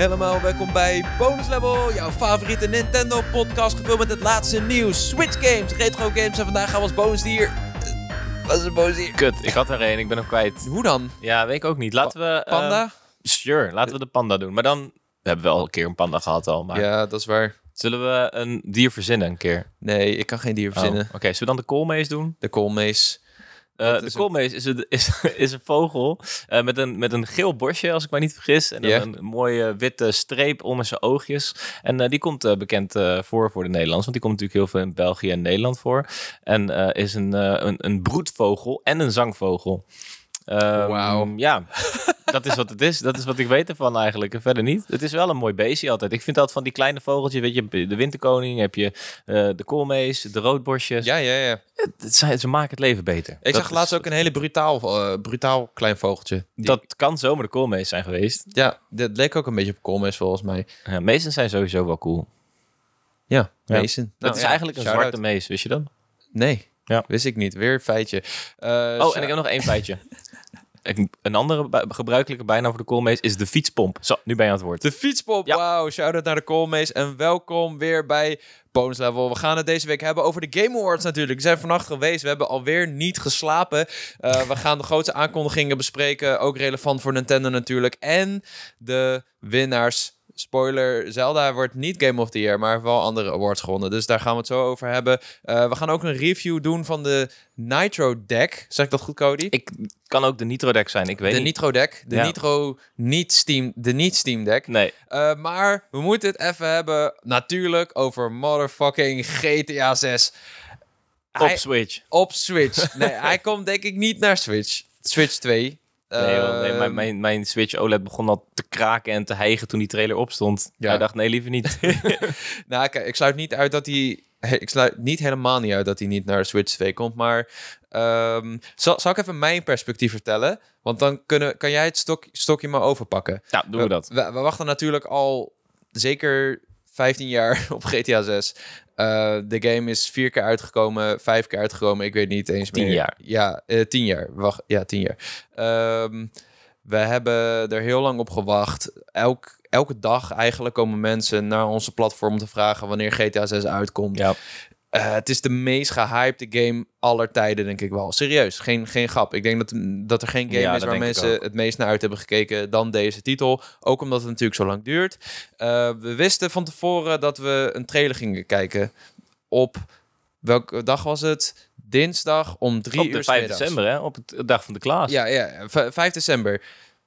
Helemaal welkom bij Bonus Level, jouw favoriete Nintendo podcast gevuld met het laatste nieuws, Switch games, retro games en vandaag gaan we als bonusdier... Eh, Wat is een bonusdier? Kut, ik had er één, ik ben hem kwijt. Hoe dan? Ja, weet ik ook niet. Laten we... eh, Panda? sure, laten we de panda doen. Maar dan... We hebben wel een keer een panda gehad al, maar... Ja, dat is waar. Zullen we een dier verzinnen een keer? Nee, ik kan geen dier Oh, verzinnen. Oké, zullen we dan de koolmees doen? De koolmees. Eh, de koolmees is een, is, is een vogel eh, met, een, met een geel borstje, als ik mij niet vergis. En een mooie witte streep onder zijn oogjes. En eh, die komt bekend voor voor de Nederlanders. Want die komt natuurlijk heel veel in België en Nederland voor. En is een, een, een broedvogel en een zangvogel. Ehm, Wauw. Ja, dat is wat het is. Dat is wat ik weet ervan eigenlijk. En verder niet. Het is wel een mooi beestje altijd. Ik vind dat van die kleine vogeltjes. Weet je, de winterkoning, heb je eh, de koolmees, de roodborstjes. Ja, ja, ja. Het ze maken het leven beter. Ik Dat zag laatst ook een hele brutaal, eh, brutaal klein vogeltje. Dat kan zomaar de koolmees zijn geweest. Ja, dat leek ook een beetje op koolmees volgens mij. Ja, meesten zijn sowieso wel cool. Ja, Ja. Mason. Dat Nou is ja, eigenlijk een zwarte mees, wist je dat? Nee, Ja. wist ik niet. Weer een feitje. Eh, Oh, en ik heb nog één feitje. Een andere gebruikelijke bijnaam voor de koolmees is de fietspomp. Zo, nu ben je aan het woord. De fietspop, Ja. wauw. Shout-out naar de Koolmees en welkom weer bij Bonus Level. We gaan het deze week hebben over de Game Awards natuurlijk. We zijn vannacht geweest, we hebben alweer niet geslapen. Eh, we gaan de grootste aankondigingen bespreken, ook relevant voor Nintendo natuurlijk. En de winnaars. Spoiler, Zelda wordt niet Game of the Year, maar wel andere awards gewonnen. Dus daar gaan we het zo over hebben. Eh, we gaan ook een review doen van de Nitro Deck. Zeg ik dat goed, Cody? Ik kan ook de Nitro Deck zijn, ik weet de niet. Nitro Deck. De Ja. Nitro niet Steam, de niet Steam Deck. Nee, Uh, maar we moeten het even hebben, natuurlijk, over motherfucking GTA 6. op Hij- Switch. op Switch. Nee, hij komt denk ik niet naar Switch. Switch 2. Nee, nee, Ehm, mijn, mijn, mijn Switch OLED begon al te kraken en te hijgen toen die trailer opstond. Ja. Hij dacht, nee, liever niet. Nou, kijk, ik sluit niet uit dat hij... Ik sluit niet helemaal niet uit dat hij niet naar Switch 2 komt, maar... ehm, zal, zal ik even mijn perspectief vertellen? Want dan kunnen, kan jij het stok, stokje maar overpakken. nou, doen we dat. We, we wachten natuurlijk al zeker 15 jaar op GTA 6. Eh, de game is vier keer uitgekomen, vijf keer uitgekomen. Ik weet niet eens Tien meer. jaar. Ja, eh, tien jaar. Wacht, ja, tien jaar. Ehm, we hebben er heel lang op gewacht. Elk, elke dag eigenlijk komen mensen naar onze platform te vragen wanneer GTA 6 uitkomt. Ja. Eh, het is de meest gehypte game aller tijden, denk ik wel. Serieus, geen, geen grap. Ik denk dat, dat er geen game Ja, is waar mensen het meest naar uit hebben gekeken dan deze titel. Ook omdat het natuurlijk zo lang duurt. Eh, we wisten van tevoren dat we een trailer gingen kijken op... Welke dag was het? Dinsdag om drie Op uur de 's 5 middags. december, hè? Op het de dag van de Klaas. Ja, ja, v- 5 december.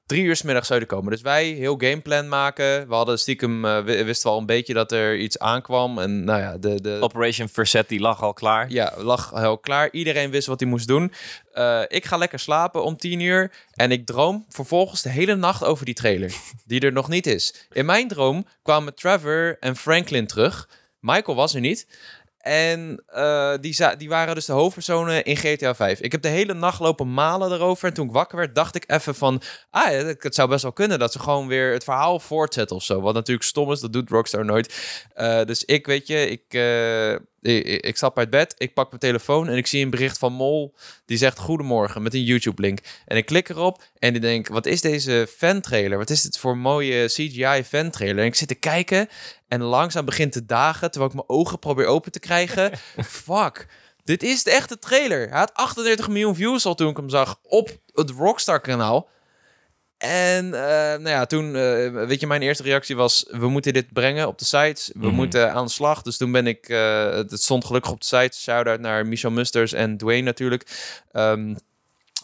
Drie uur 's middags zouden komen. Dus wij heel gameplan maken. We hadden stiekem, we wisten wel een beetje dat er iets aankwam. En nou ja, de, de, Operation Versetti lag al klaar. ja, lag heel klaar. Iedereen wist wat hij moest doen. Eh, ik ga lekker slapen om 10 uur. En ik droom vervolgens de hele nacht over die trailer. die er nog niet is. In mijn droom kwamen Trevor en Franklin terug. Michael was er niet. En eh, die, die waren dus de hoofdpersonen in GTA 5. Ik heb de hele nacht lopen malen erover. En toen ik wakker werd, dacht ik even van... Ah, het zou best wel kunnen dat ze gewoon weer het verhaal voortzetten of zo. Wat natuurlijk stom is, dat doet Rockstar nooit. Eh, dus ik, weet je, ik, eh, ik, stap uit bed, ik pak mijn telefoon en ik zie een bericht van Mol. Die zegt goedemorgen met een YouTube-link. En ik klik erop en ik denk, wat is deze fan-trailer? Wat is dit voor mooie CGI-fan-trailer? En ik zit te kijken en langzaam begint te dagen, terwijl ik mijn ogen probeer open te krijgen. Fuck. Dit is de echte trailer. Hij had 38 miljoen views al toen ik hem zag op het Rockstar-kanaal. En eh, nou ja, toen, eh, weet je, mijn eerste reactie was: we moeten dit brengen op de sites. We Mhm. moeten aan de slag. Dus toen ben ik, eh, het stond gelukkig op de site. Shout-out naar Michel Musters en Dwayne natuurlijk. Ehm,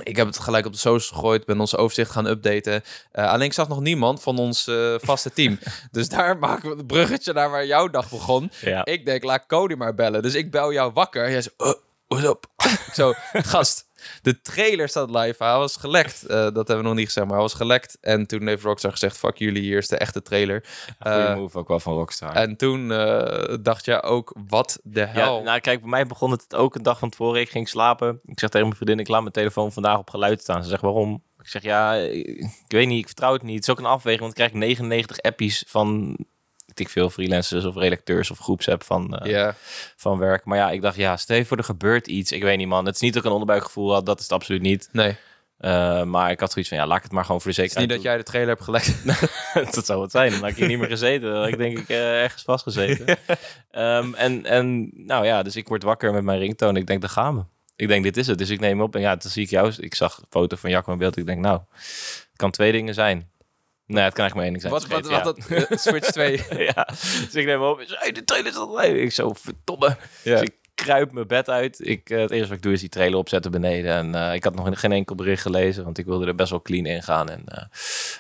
ik heb het gelijk op de socials gegooid, ben onze overzicht gaan updaten. Alleen ik zag nog niemand van ons vaste team. dus daar maken we het bruggetje naar waar jouw dag begon. Ja. Ik denk, laat Cody maar bellen. Dus ik bel jou wakker. Jij zo, uh, what's up? Zo, gast, de trailer staat live. Hij was gelekt. Eh, dat hebben we nog niet gezegd, maar hij was gelekt. En toen heeft Rockstar gezegd, fuck jullie, hier is de echte trailer. Goeie Eh, move ook wel van Rockstar. en toen eh, dacht jij ook, wat de hel? Ja, nou kijk, bij mij begon het ook een dag van tevoren. Ik ging slapen. Ik zeg tegen mijn vriendin, ik laat mijn telefoon vandaag op geluid staan. Ze zegt, waarom? Ik zeg, ja, ik weet niet, ik vertrouw het niet. Het is ook een afweging, want ik krijg 99 appies van, weet ik veel, freelancers of redacteurs of groepsapp van, ja, van werk. Maar ja, ik dacht, ja, stel voor er gebeurt iets. Ik weet niet, man. Het is niet dat ik een onderbuikgevoel had, dat is het absoluut niet. nee. Eh, maar ik had zoiets van, ja, laat ik het maar gewoon voor de Het is niet zekerheid dat jij de trailer hebt gelekt. dat zou het zijn. Dan had ik hier niet meer gezeten. Dan had ik denk ik eh, ergens vastgezeten. Ehm, en, en nou ja, dus ik word wakker met mijn ringtoon. Ik denk, daar gaan we. Ik denk, dit is het. Dus ik neem op. En ja, toen zie ik jou. Ik zag een foto van Jacco in beeld. Ik denk, nou, het kan twee dingen zijn. Nee, het kan eigenlijk maar één ding zijn. Wat, wat, dat, eh, Switch 2. ja. Dus ik neem op. Hey, de trailer is al Ik zo, verdomme. Ja. Dus ik kruip mijn bed uit. Ik, eh, het eerste wat ik doe is die trailer opzetten beneden. En eh, ik had nog geen enkel bericht gelezen, want ik wilde er best wel clean in gaan. En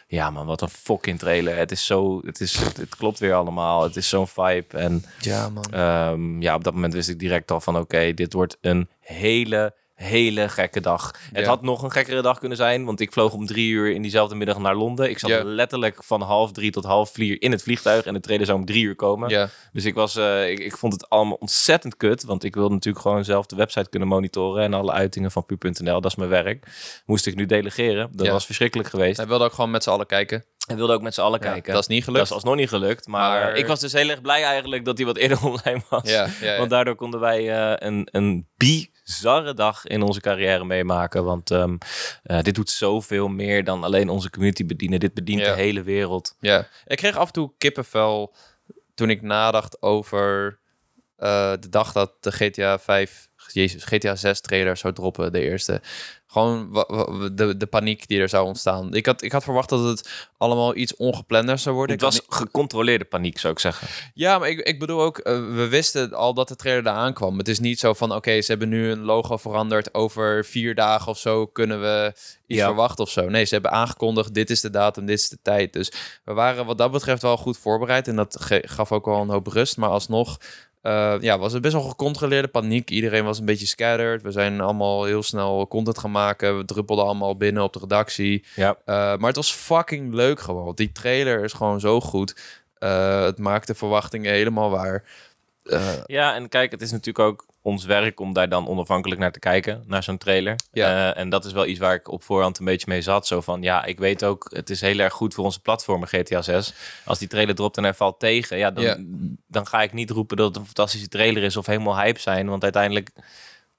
ja man, wat een fucking trailer. Het is zo, het, is, het klopt weer allemaal. Het is zo'n vibe. En Ja, man. ehm, ja, op dat moment wist ik direct al van oké, dit wordt een hele, hele gekke dag. Het had nog een gekkere dag kunnen zijn, want ik vloog om drie uur in diezelfde middag naar Londen. Ik zat Ja. letterlijk van half drie tot half vier in het vliegtuig en de trailer zou om drie uur komen. Ja, Dus ik, was, eh, ik, ik vond het allemaal ontzettend kut. Want ik wilde natuurlijk gewoon zelf de website kunnen monitoren. En alle uitingen van pu.nl, dat is mijn werk. Moest ik nu delegeren. Dat was verschrikkelijk geweest. hij wilde ook gewoon met z'n allen kijken. En wilde ook met z'n allen Ja, kijken. Dat is niet Dat gelukt. is alsnog niet gelukt. Maar, Maar- ik was dus heel erg blij eigenlijk dat hij wat eerder online was. Ja, ja, ja. Want daardoor konden wij eh, een, een bizarre dag in onze carrière meemaken. Want ehm, eh, dit doet zoveel meer dan alleen onze community bedienen. Dit bedient Ja. de hele wereld. Ja, ik kreeg af en toe kippenvel toen ik nadacht over eh, de dag dat de GTA 5, jezus, GTA 6 trailer zou droppen, de eerste. Gewoon de, de paniek die er zou ontstaan. Ik had, ik had verwacht dat het allemaal iets ongeplander zou worden. Het was gecontroleerde paniek, zou ik zeggen. ja, maar ik, ik bedoel ook, eh, we wisten al dat de trailer eraan kwam. Het is niet zo van, oké, ze hebben nu een logo veranderd. Over vier dagen of zo kunnen we iets Ja. verwachten of zo. Nee, ze hebben aangekondigd, dit is de datum, dit is de tijd. Dus we waren wat dat betreft wel goed voorbereid. En dat gaf ook wel een hoop rust. Maar alsnog eh, ja, was het best wel gecontroleerde paniek. Iedereen was een beetje scattered. We zijn allemaal heel snel content gaan maken. We druppelden allemaal binnen op de redactie. Ja. Uh, maar het was fucking leuk gewoon. Die trailer is gewoon zo goed. Uh, het maakt de verwachtingen helemaal waar. Uh, Ja, en kijk, het is natuurlijk ook ons werk om daar dan onafhankelijk naar te kijken, naar zo'n trailer. Ja. Uh, en dat is wel iets waar ik op voorhand een beetje mee zat. Zo van, ja, ik weet ook, het is heel erg goed voor onze platformen GTA 6. Als die trailer dropt en hij valt tegen, ja, dan, Ja. dan ga ik niet roepen dat het een fantastische trailer is of helemaal hype zijn. Want uiteindelijk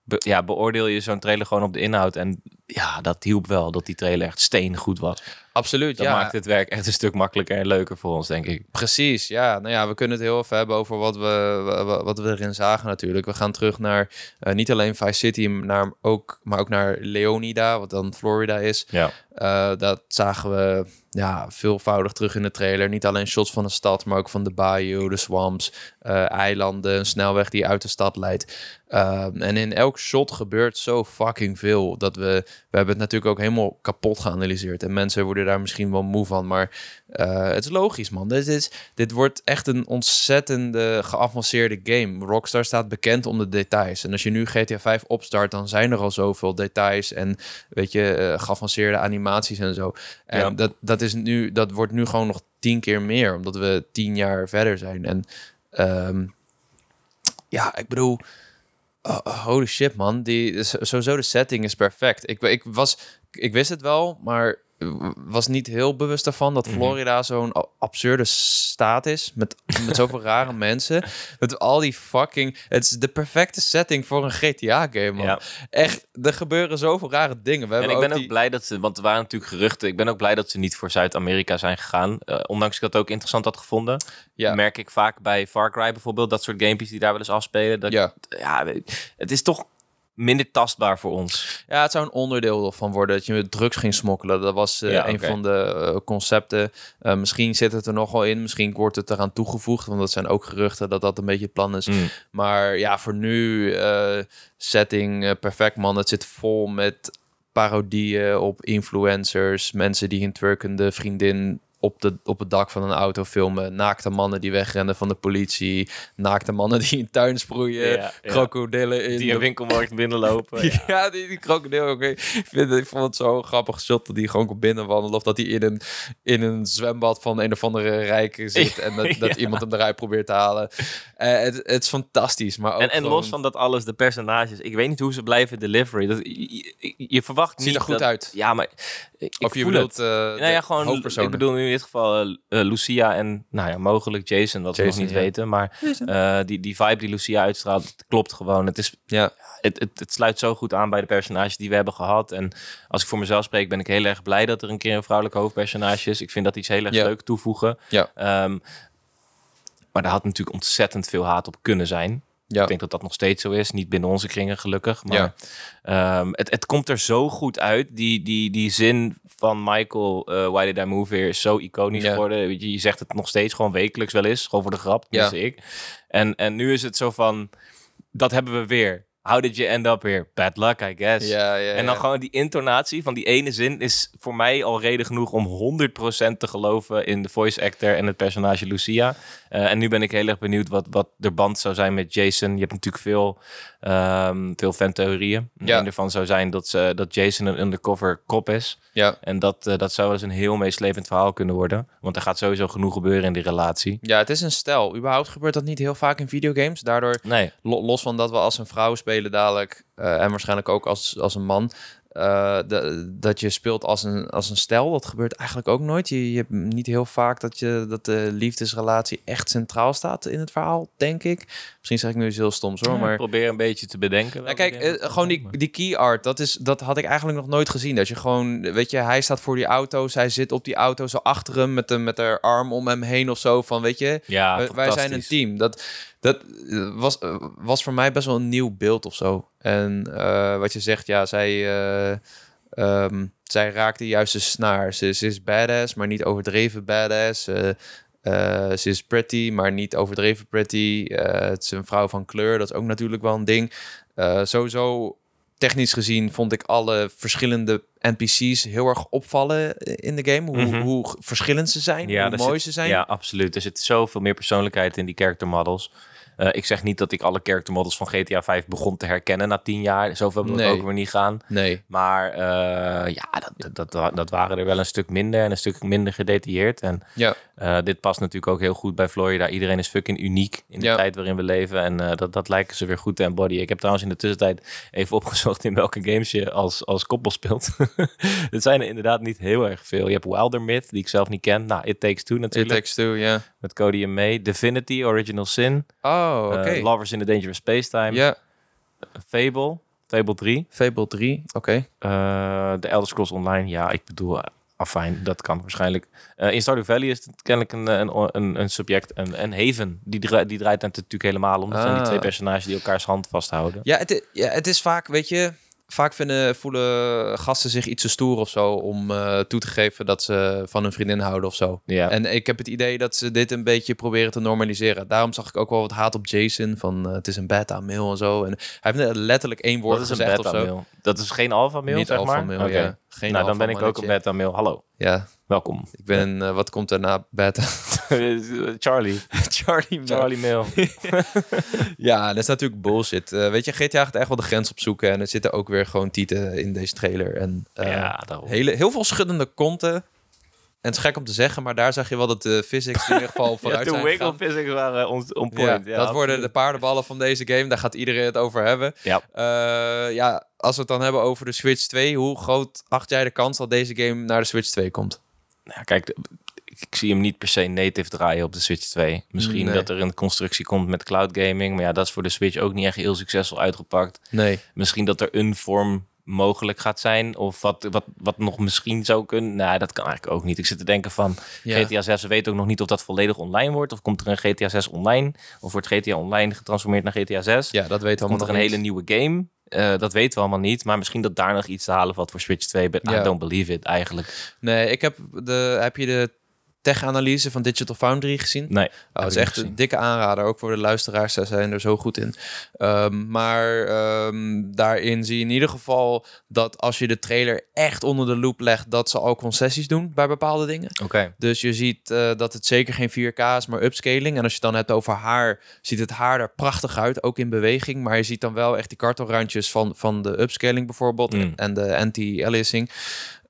be- ja, beoordeel je zo'n trailer gewoon op de inhoud. En ja, dat hielp wel, dat die trailer echt steengoed was. absoluut, Dat ja. maakt het werk echt een stuk makkelijker en leuker voor ons, denk ik. Precies, ja. Nou ja, we kunnen het heel even hebben over wat we, wa- wat we erin zagen natuurlijk. We gaan terug naar eh, niet alleen Vice City, naar ook, maar ook naar Leonida, wat dan Florida is. Ja. Eh, dat zagen we ja, veelvoudig terug in de trailer. Niet alleen shots van de stad, maar ook van de bayou, de swamps, eh, eilanden, een snelweg die uit de stad leidt. En in elk shot gebeurt zo fucking veel dat we... We hebben het natuurlijk ook helemaal kapot geanalyseerd. En mensen worden daar misschien wel moe van, maar eh, het is logisch, man. Dit, is, dit wordt echt een ontzettende geavanceerde game. Rockstar staat bekend om de details. En als je nu GTA 5 opstart, dan zijn er al zoveel details en weet je, eh, geavanceerde animaties en zo. En Ja. dat, dat, is nu, dat wordt nu gewoon nog tien keer meer, omdat we tien jaar verder zijn. En ehm, ja, ik bedoel, oh, holy shit, man. Die, sowieso de setting is perfect. Ik, ik, was, ik wist het wel, maar was niet heel bewust daarvan dat Mhm. Florida zo'n absurde staat is met, met zoveel rare mensen. Met al die fucking... Het is de perfecte setting voor een GTA-game, man. Ja. Echt, er gebeuren zoveel rare dingen. We En ik ben ook die- blij dat ze, want er waren natuurlijk geruchten. Ik ben ook blij dat ze niet voor Zuid-Amerika zijn gegaan. Eh, ondanks ik dat ook interessant had gevonden. Ja. Merk ik vaak bij Far Cry bijvoorbeeld, dat soort gamepjes die daar wel eens afspelen. Dat, Ja. ja, het is toch minder tastbaar voor ons. Ja, het zou een onderdeel van worden dat je met drugs ging smokkelen. Dat was eh, Ja, een van de eh, concepten. Eh, misschien zit het er nog wel in. Misschien wordt het eraan toegevoegd. Want dat zijn ook geruchten dat dat een beetje het plan is. Mm. Maar ja, voor nu setting perfect, man. Het zit vol met parodieën op influencers. Mensen die hun twerkende vriendin op, de, op het dak van een auto filmen. Naakte mannen die wegrennen van de politie. Naakte mannen die in tuin sproeien. Ja, ja. Krokodillen in Die de een winkelmarkt binnenlopen. ja. ja, die, die krokodil. oké. Ik, vind, ik vond het zo grappig shot dat hij gewoon komt binnenwandelen. Of dat hij in een, in een zwembad van een of andere rijke zit. En dat, dat iemand hem eruit probeert te halen. Eh, het, het is fantastisch. Maar ook En, en gewoon- los van dat alles, de personages. Ik weet niet hoe ze blijven delivery. Dat, je, je- je verwacht Ziet niet er goed dat- uit. Ja, maar ik, Of je voel bedoelt het. eh nou ja, gewoon, hoofdpersonen. ik bedoel nu dit geval eh, eh, Lucia en nou ja, mogelijk Jason, wat we nog niet ja. weten. Maar eh, die, die vibe die Lucia uitstraalt, het klopt gewoon. Het, is, Ja. het, het, het sluit zo goed aan bij de personages die we hebben gehad. En als ik voor mezelf spreek, ben ik heel erg blij dat er een keer een vrouwelijk hoofdpersonage is. Ik vind dat iets heel erg Ja. leuk toevoegen. Ja. Ehm, maar daar had natuurlijk ontzettend veel haat op kunnen zijn. Ja. Ik denk dat dat nog steeds zo is. Niet binnen onze kringen, gelukkig. Maar Ja. ehm, het, het komt er zo goed uit. Die, die, die zin van Michael, eh Why Did I Move Here, is zo iconisch Ja. geworden. Je, je zegt het nog steeds gewoon wekelijks wel eens. Gewoon voor de grap, ja. ik. En, en nu is het zo van, dat hebben we weer. How did you end up here? Bad luck, I guess. Ja, ja, En dan ja. gewoon die intonatie van die ene zin is voor mij al reden genoeg om 100% te geloven in de voice actor en het personage Lucia. Eh, en nu ben ik heel erg benieuwd wat, wat de band zou zijn met Jason. Je hebt natuurlijk veel, ehm veel fantheorieën. Ja. Een daarvan zou zijn dat, ze, dat Jason een undercover kop is. Ja. En dat, eh, dat zou eens een heel meeslepend verhaal kunnen worden. Want er gaat sowieso genoeg gebeuren in die relatie. ja, het is een stijl. Überhaupt gebeurt dat niet heel vaak in videogames. Daardoor Nee, Lo- los van dat we als een vrouw spelen dadelijk, eh, en waarschijnlijk ook als, als een man, eh, de- dat je speelt als een, als een stel. Dat gebeurt eigenlijk ook nooit. Je, je hebt niet heel vaak dat, je, dat de liefdesrelatie echt centraal staat in het verhaal, denk ik. Misschien zeg ik nu iets heel stoms hoor, ik maar... probeer een beetje te bedenken. Nou, kijk, eh, gewoon die, die key art, dat, is, dat had ik eigenlijk nog nooit gezien. Dat je gewoon, weet je, hij staat voor die auto, zij zit op die auto zo achter hem met, de, met haar arm om hem heen of zo. Van, weet je, Ja, wij, wij zijn een team. Dat, dat eh, was, was voor mij best wel een nieuw beeld of zo. En eh, wat je zegt, ja, zij, eh, ehm, zij raakt de juiste snaar. Ze, ze is badass, maar niet overdreven badass. Eh, eh, ze is pretty, maar niet overdreven pretty. Het is een vrouw van kleur, dat is ook natuurlijk wel een ding. Sowieso, technisch gezien, vond ik alle verschillende NPC's heel erg opvallen in de game. Hoe, Mhm. hoe verschillend ze zijn, Ja, hoe mooi zit- ze zijn. Ja, absoluut. Er zit zoveel meer persoonlijkheid in die character models. Eh, ik zeg niet dat ik alle character models van GTA 5 begon te herkennen na tien jaar. Zoveel we Nee. ook weer niet gaan. Nee. Maar eh, ja, dat, dat, dat, dat waren er wel een stuk minder en een stuk minder gedetailleerd. En Ja. eh, dit past natuurlijk ook heel goed bij Florida. Iedereen is fucking uniek in de Ja. tijd waarin we leven. En dat, dat lijken ze weer goed te embodyen. Ik heb trouwens in de tussentijd even opgezocht in welke games je als, als koppel speelt. Het zijn er inderdaad niet heel erg veel. Je hebt Wilder Myth, die ik zelf niet ken. Nou, It Takes Two It natuurlijk. Takes Two, ja. Met Cody en May. Divinity, Original Sin. Oh, oké. eh, Lovers in the Dangerous Spacetime. ja, Fable. Fable 3. Fable 3, oké. Eh, de Elder Scrolls Online. Ja, ik bedoel, eh, afijn, dat kan waarschijnlijk. Eh, in Stardew Valley is het kennelijk een, eh, een, een, een subject. En, en Haven, die, dra- die draait het natuurlijk helemaal om. Dat zijn die Ah. twee personages die elkaars hand vasthouden. Ja, het, ja, het is vaak, weet je... Vaak vinden, voelen gasten zich iets te stoer of zo... om eh, toe te geven dat ze van hun vriendin houden of zo. Ja. En ik heb het idee dat ze dit een beetje proberen te normaliseren. Daarom zag ik ook wel wat haat op Jason. Van eh, het is een beta-mail en zo. En hij heeft net letterlijk één woord dat is een gezegd of beta zo. mail. Dat is geen alpha mail, Niet zeg alpha maar? mail, ja. Geen nou, dan ben ik ook een beta mail. Hallo, Ja, welkom. ik ben een... eh, wat komt er na beta? Charlie. Charlie Mail. Charlie mail. Ja, dat is natuurlijk bullshit. Eh, weet je, GTA gaat echt wel de grens opzoeken. En er zitten ook weer gewoon tieten in deze trailer. En eh, ja, hele, heel veel schuddende konten. En het is gek om te zeggen, maar daar zag je wel dat de physics in ieder geval Ja, vooruit de zijn wiggle gegaan. physics waren on, on Ja, point. Ja, dat worden de paardenballen van deze game. Daar gaat iedereen het over hebben. Ja. Ja, als we het dan hebben over de Switch 2. Hoe groot acht jij de kans dat deze game naar de Switch 2 komt? Nou, kijk, ik, zie hem niet per se native draaien op de Switch 2. Misschien Nee. dat er een constructie komt met cloud gaming. Maar ja, dat is voor de Switch ook niet echt heel succesvol uitgepakt. Nee. Misschien dat er een vorm mogelijk gaat zijn. Of wat, wat, wat nog misschien zou kunnen. Nou, dat kan eigenlijk ook niet. Ik zit te denken van Ja. GTA 6. We weten ook nog niet of dat volledig online wordt. Of komt er een GTA 6 online? Of wordt GTA Online getransformeerd naar GTA 6? Ja, dat weten we Komt er allemaal een hele nieuwe game? Eh, dat weten we allemaal niet. Maar misschien dat daar nog iets te halen valt voor Switch 2. But Ja. I don't believe it eigenlijk. Nee, ik heb de... Heb je de tech-analyse van Digital Foundry gezien? Nee. Oh, het is echt een dikke aanrader, ook voor de luisteraars. Zij zijn er zo goed in. Ehm, maar ehm, daarin zie je in ieder geval dat als je de trailer echt onder de loep legt, dat ze al concessies doen bij bepaalde dingen. Oké. Dus je ziet eh, dat het zeker geen 4K is, maar upscaling. En als je het dan hebt over haar, ziet het haar er prachtig uit, ook in beweging. Maar je ziet dan wel echt die kartelrandjes van, van de upscaling bijvoorbeeld Mm. en de anti-aliasing.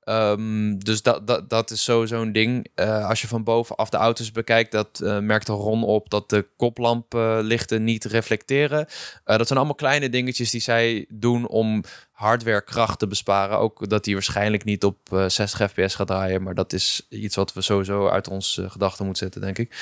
Ehm, dus dat, dat, dat is sowieso een ding. Eh, als je van bovenaf de auto's bekijkt, dat eh, merkt Ron op dat de koplamplichten niet reflecteren. Eh, dat zijn allemaal kleine dingetjes die zij doen om hardwarekracht te besparen. Ook dat die waarschijnlijk niet op eh, 60 fps gaat draaien. Maar dat is iets wat we sowieso uit ons eh, gedachten moeten zetten, denk ik.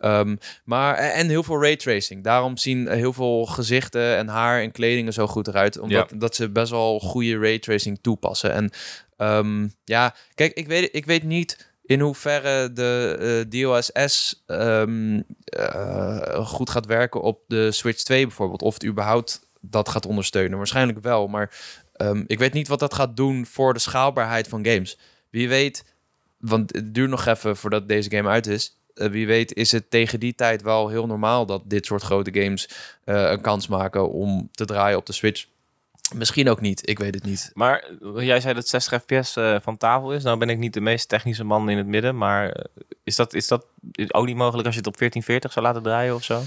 Ehm, maar, en heel veel raytracing. Daarom zien heel veel gezichten en haar en kledingen zo goed eruit. Omdat dat ze best wel goede raytracing toepassen. En ehm, ja, kijk, ik weet, ik weet niet in hoeverre de uh, DLSS um, uh, goed gaat werken op de Switch 2 bijvoorbeeld. Of het überhaupt dat gaat ondersteunen. Waarschijnlijk wel, maar um, ik weet niet wat dat gaat doen voor de schaalbaarheid van games. Wie weet, want het duurt nog even voordat deze game uit is. Uh, wie weet is het tegen die tijd wel heel normaal dat dit soort grote games een kans maken om te draaien op de Switch. Misschien ook niet, ik weet het niet. Maar jij zei dat 60 fps van tafel is. Nou ben ik niet de meest technische man in het midden, maar is dat, is dat ook niet mogelijk als je het op 1440 zou laten draaien of zo?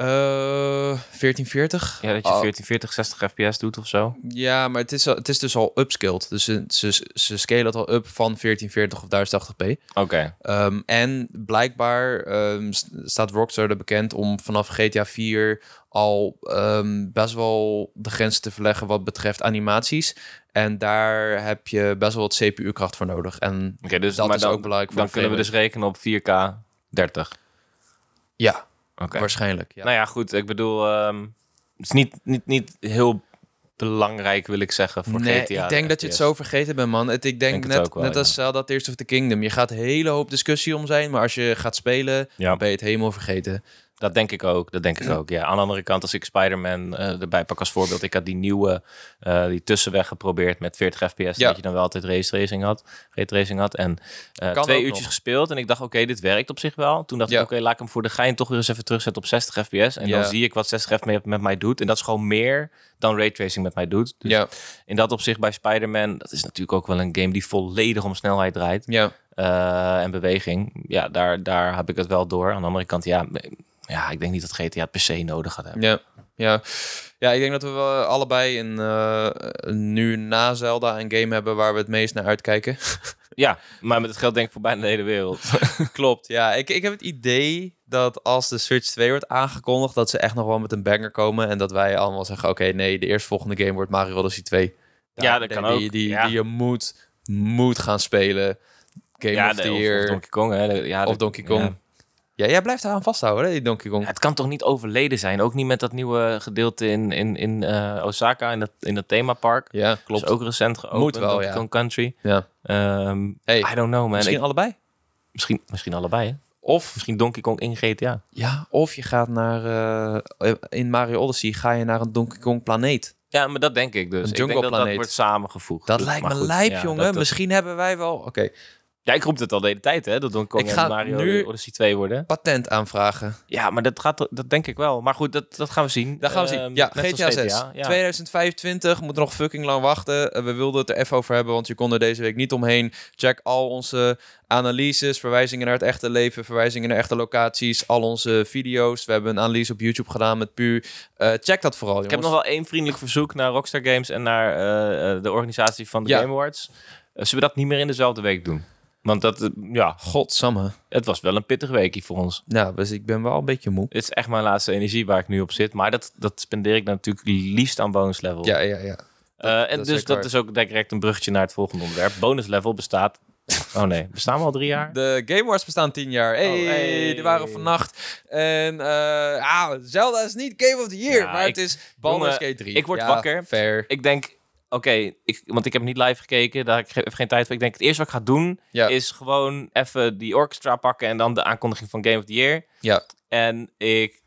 Uh, 1440? Ja, dat je oh. 1440 60 fps doet of zo. Ja, maar het is, al, het is dus al upscaled. Dus ze, ze, ze scalen het al up van 1440 of 1080p. Oké. Okay. Um, en blijkbaar um, staat Rockstar er bekend om vanaf GTA 4 al um, best wel de grenzen te verleggen wat betreft animaties. En daar heb je best wel wat CPU-kracht voor nodig. En okay, dus, dat maar is dan, ook belangrijk voor Dan kunnen we dus rekenen op 4K 30. Ja, okay. waarschijnlijk. Ja. Nou ja, goed. Ik bedoel, um, het is niet, niet, niet heel belangrijk, wil ik zeggen, voor nee, GTA. ik denk dat je het zo vergeten bent, man. Het, ik denk, net, wel, net ja. als Zelda Tears of the Kingdom. Je gaat een hele hoop discussie om zijn, maar als je gaat spelen, Ja. dan ben je het helemaal vergeten. Dat denk ik ook. Dat denk ik ook. Ja. Aan de andere kant, als ik Spider-Man eh, erbij pak als voorbeeld, ik had die nieuwe, eh, die tussenweg geprobeerd met 40 fps, Ja. dat je dan wel altijd race tracing had, racing had. En eh, twee uurtjes nog. gespeeld en ik dacht, oké, dit werkt op zich wel. Toen dacht Ja. ik, oké, laat ik hem voor de gein toch weer eens even terugzetten op 60 fps. En Ja. dan zie ik wat 60 fps met, mij doet. En dat is gewoon meer dan raytracing met mij doet. Dus ja, in dat opzicht bij Spider-Man, dat is natuurlijk ook wel een game die volledig om snelheid draait. ja. en beweging. Ja, daar, daar heb ik het wel door. Aan de andere kant, ja, ja, ik denk niet dat GTA per se nodig gaat hebben. Ja, ja. ja, ik denk dat we wel allebei een, eh, nu na Zelda een game hebben waar we het meest naar uitkijken. Ja, maar met het geld denk ik voor bijna de hele wereld. Klopt, ja. Ik, ik heb het idee dat als de Switch 2 wordt aangekondigd, dat ze echt nog wel met een banger komen. En dat wij allemaal zeggen, oké, nee, de eerstvolgende game wordt Mario Odyssey 2. Ja, dat die- kan ook, Die, die, ja. die je moet, moet gaan spelen. Game ja, of the de- of, Year. of Donkey Kong. Hè. De- Ja, Of Donkey Kong. ja. Ja, jij blijft eraan vasthouden, hè, die Donkey Kong. Ja, het kan toch niet overleden zijn? Ook niet met dat nieuwe gedeelte in, in, in eh, Osaka, in dat, in dat themapark. Ja, Klopt. Is ook recent geopend. Moet wel, Donkey ja. Kong Country. Ja. Ehm, Hey, I don't know, man. Misschien Ik- allebei. misschien, misschien allebei, hè? Of, Misschien Donkey Kong in GTA. ja, of je gaat naar... eh, in Mario Odyssey ga je naar een Donkey Kong planeet. Ja, maar dat denk ik dus. Een ik denk dat dat jungleplaneet. wordt samengevoegd. Dat Dus- lijkt me goed, lijp, ja, jongen. dat- dat- Misschien hebben wij wel... Oké, Ja, ik roep het al de hele tijd, hè. Dat Donkey Kong Ik ga en Mario nu- Odyssey 2 worden. patent aanvragen. Ja, maar dat gaat, dat denk ik wel. Maar goed, dat, dat gaan we zien. Dat gaan we zien. Ehm, Ja, GTA zoals 6. ja. 2025 moet nog fucking lang wachten. Eh, we wilden het er even over hebben, want je kon er deze week niet omheen. Check al onze analyses, verwijzingen naar het echte leven, verwijzingen naar echte locaties, al onze video's. We hebben een analyse op YouTube gedaan met Pu. Eh, check dat vooral, Ik heb nog wel één vriendelijk verzoek naar Rockstar Games en naar eh, de organisatie van de Ja. Game Awards. Zullen we dat niet meer in dezelfde week doen? Want dat, ja, Godsamme. het was wel een pittig weekje voor ons. Nou, dus ik ben wel een beetje moe. Het is echt mijn laatste energie waar ik nu op zit. Maar dat, dat spendeer ik natuurlijk liefst aan bonus level. Ja, ja, ja. Eh, en dat dus dat is ook direct een bruggetje naar het volgende onderwerp. Bonus level bestaat... Oh nee, bestaan we al drie jaar? De Game Awards bestaan 10 jaar. Hey, Oh, hey. die waren vannacht. En eh ah, Zelda is niet Game of the Year, Ja, maar ik- het is Baldur's Gate 3. ik word Ja, wakker. Fair. Ik denk, oké, want ik heb niet live gekeken, daar heb ik geen tijd voor. Ik denk, het eerste wat ik ga doen, Ja. is gewoon even die orchestra pakken en dan de aankondiging van Game of the Year. Ja. En ik...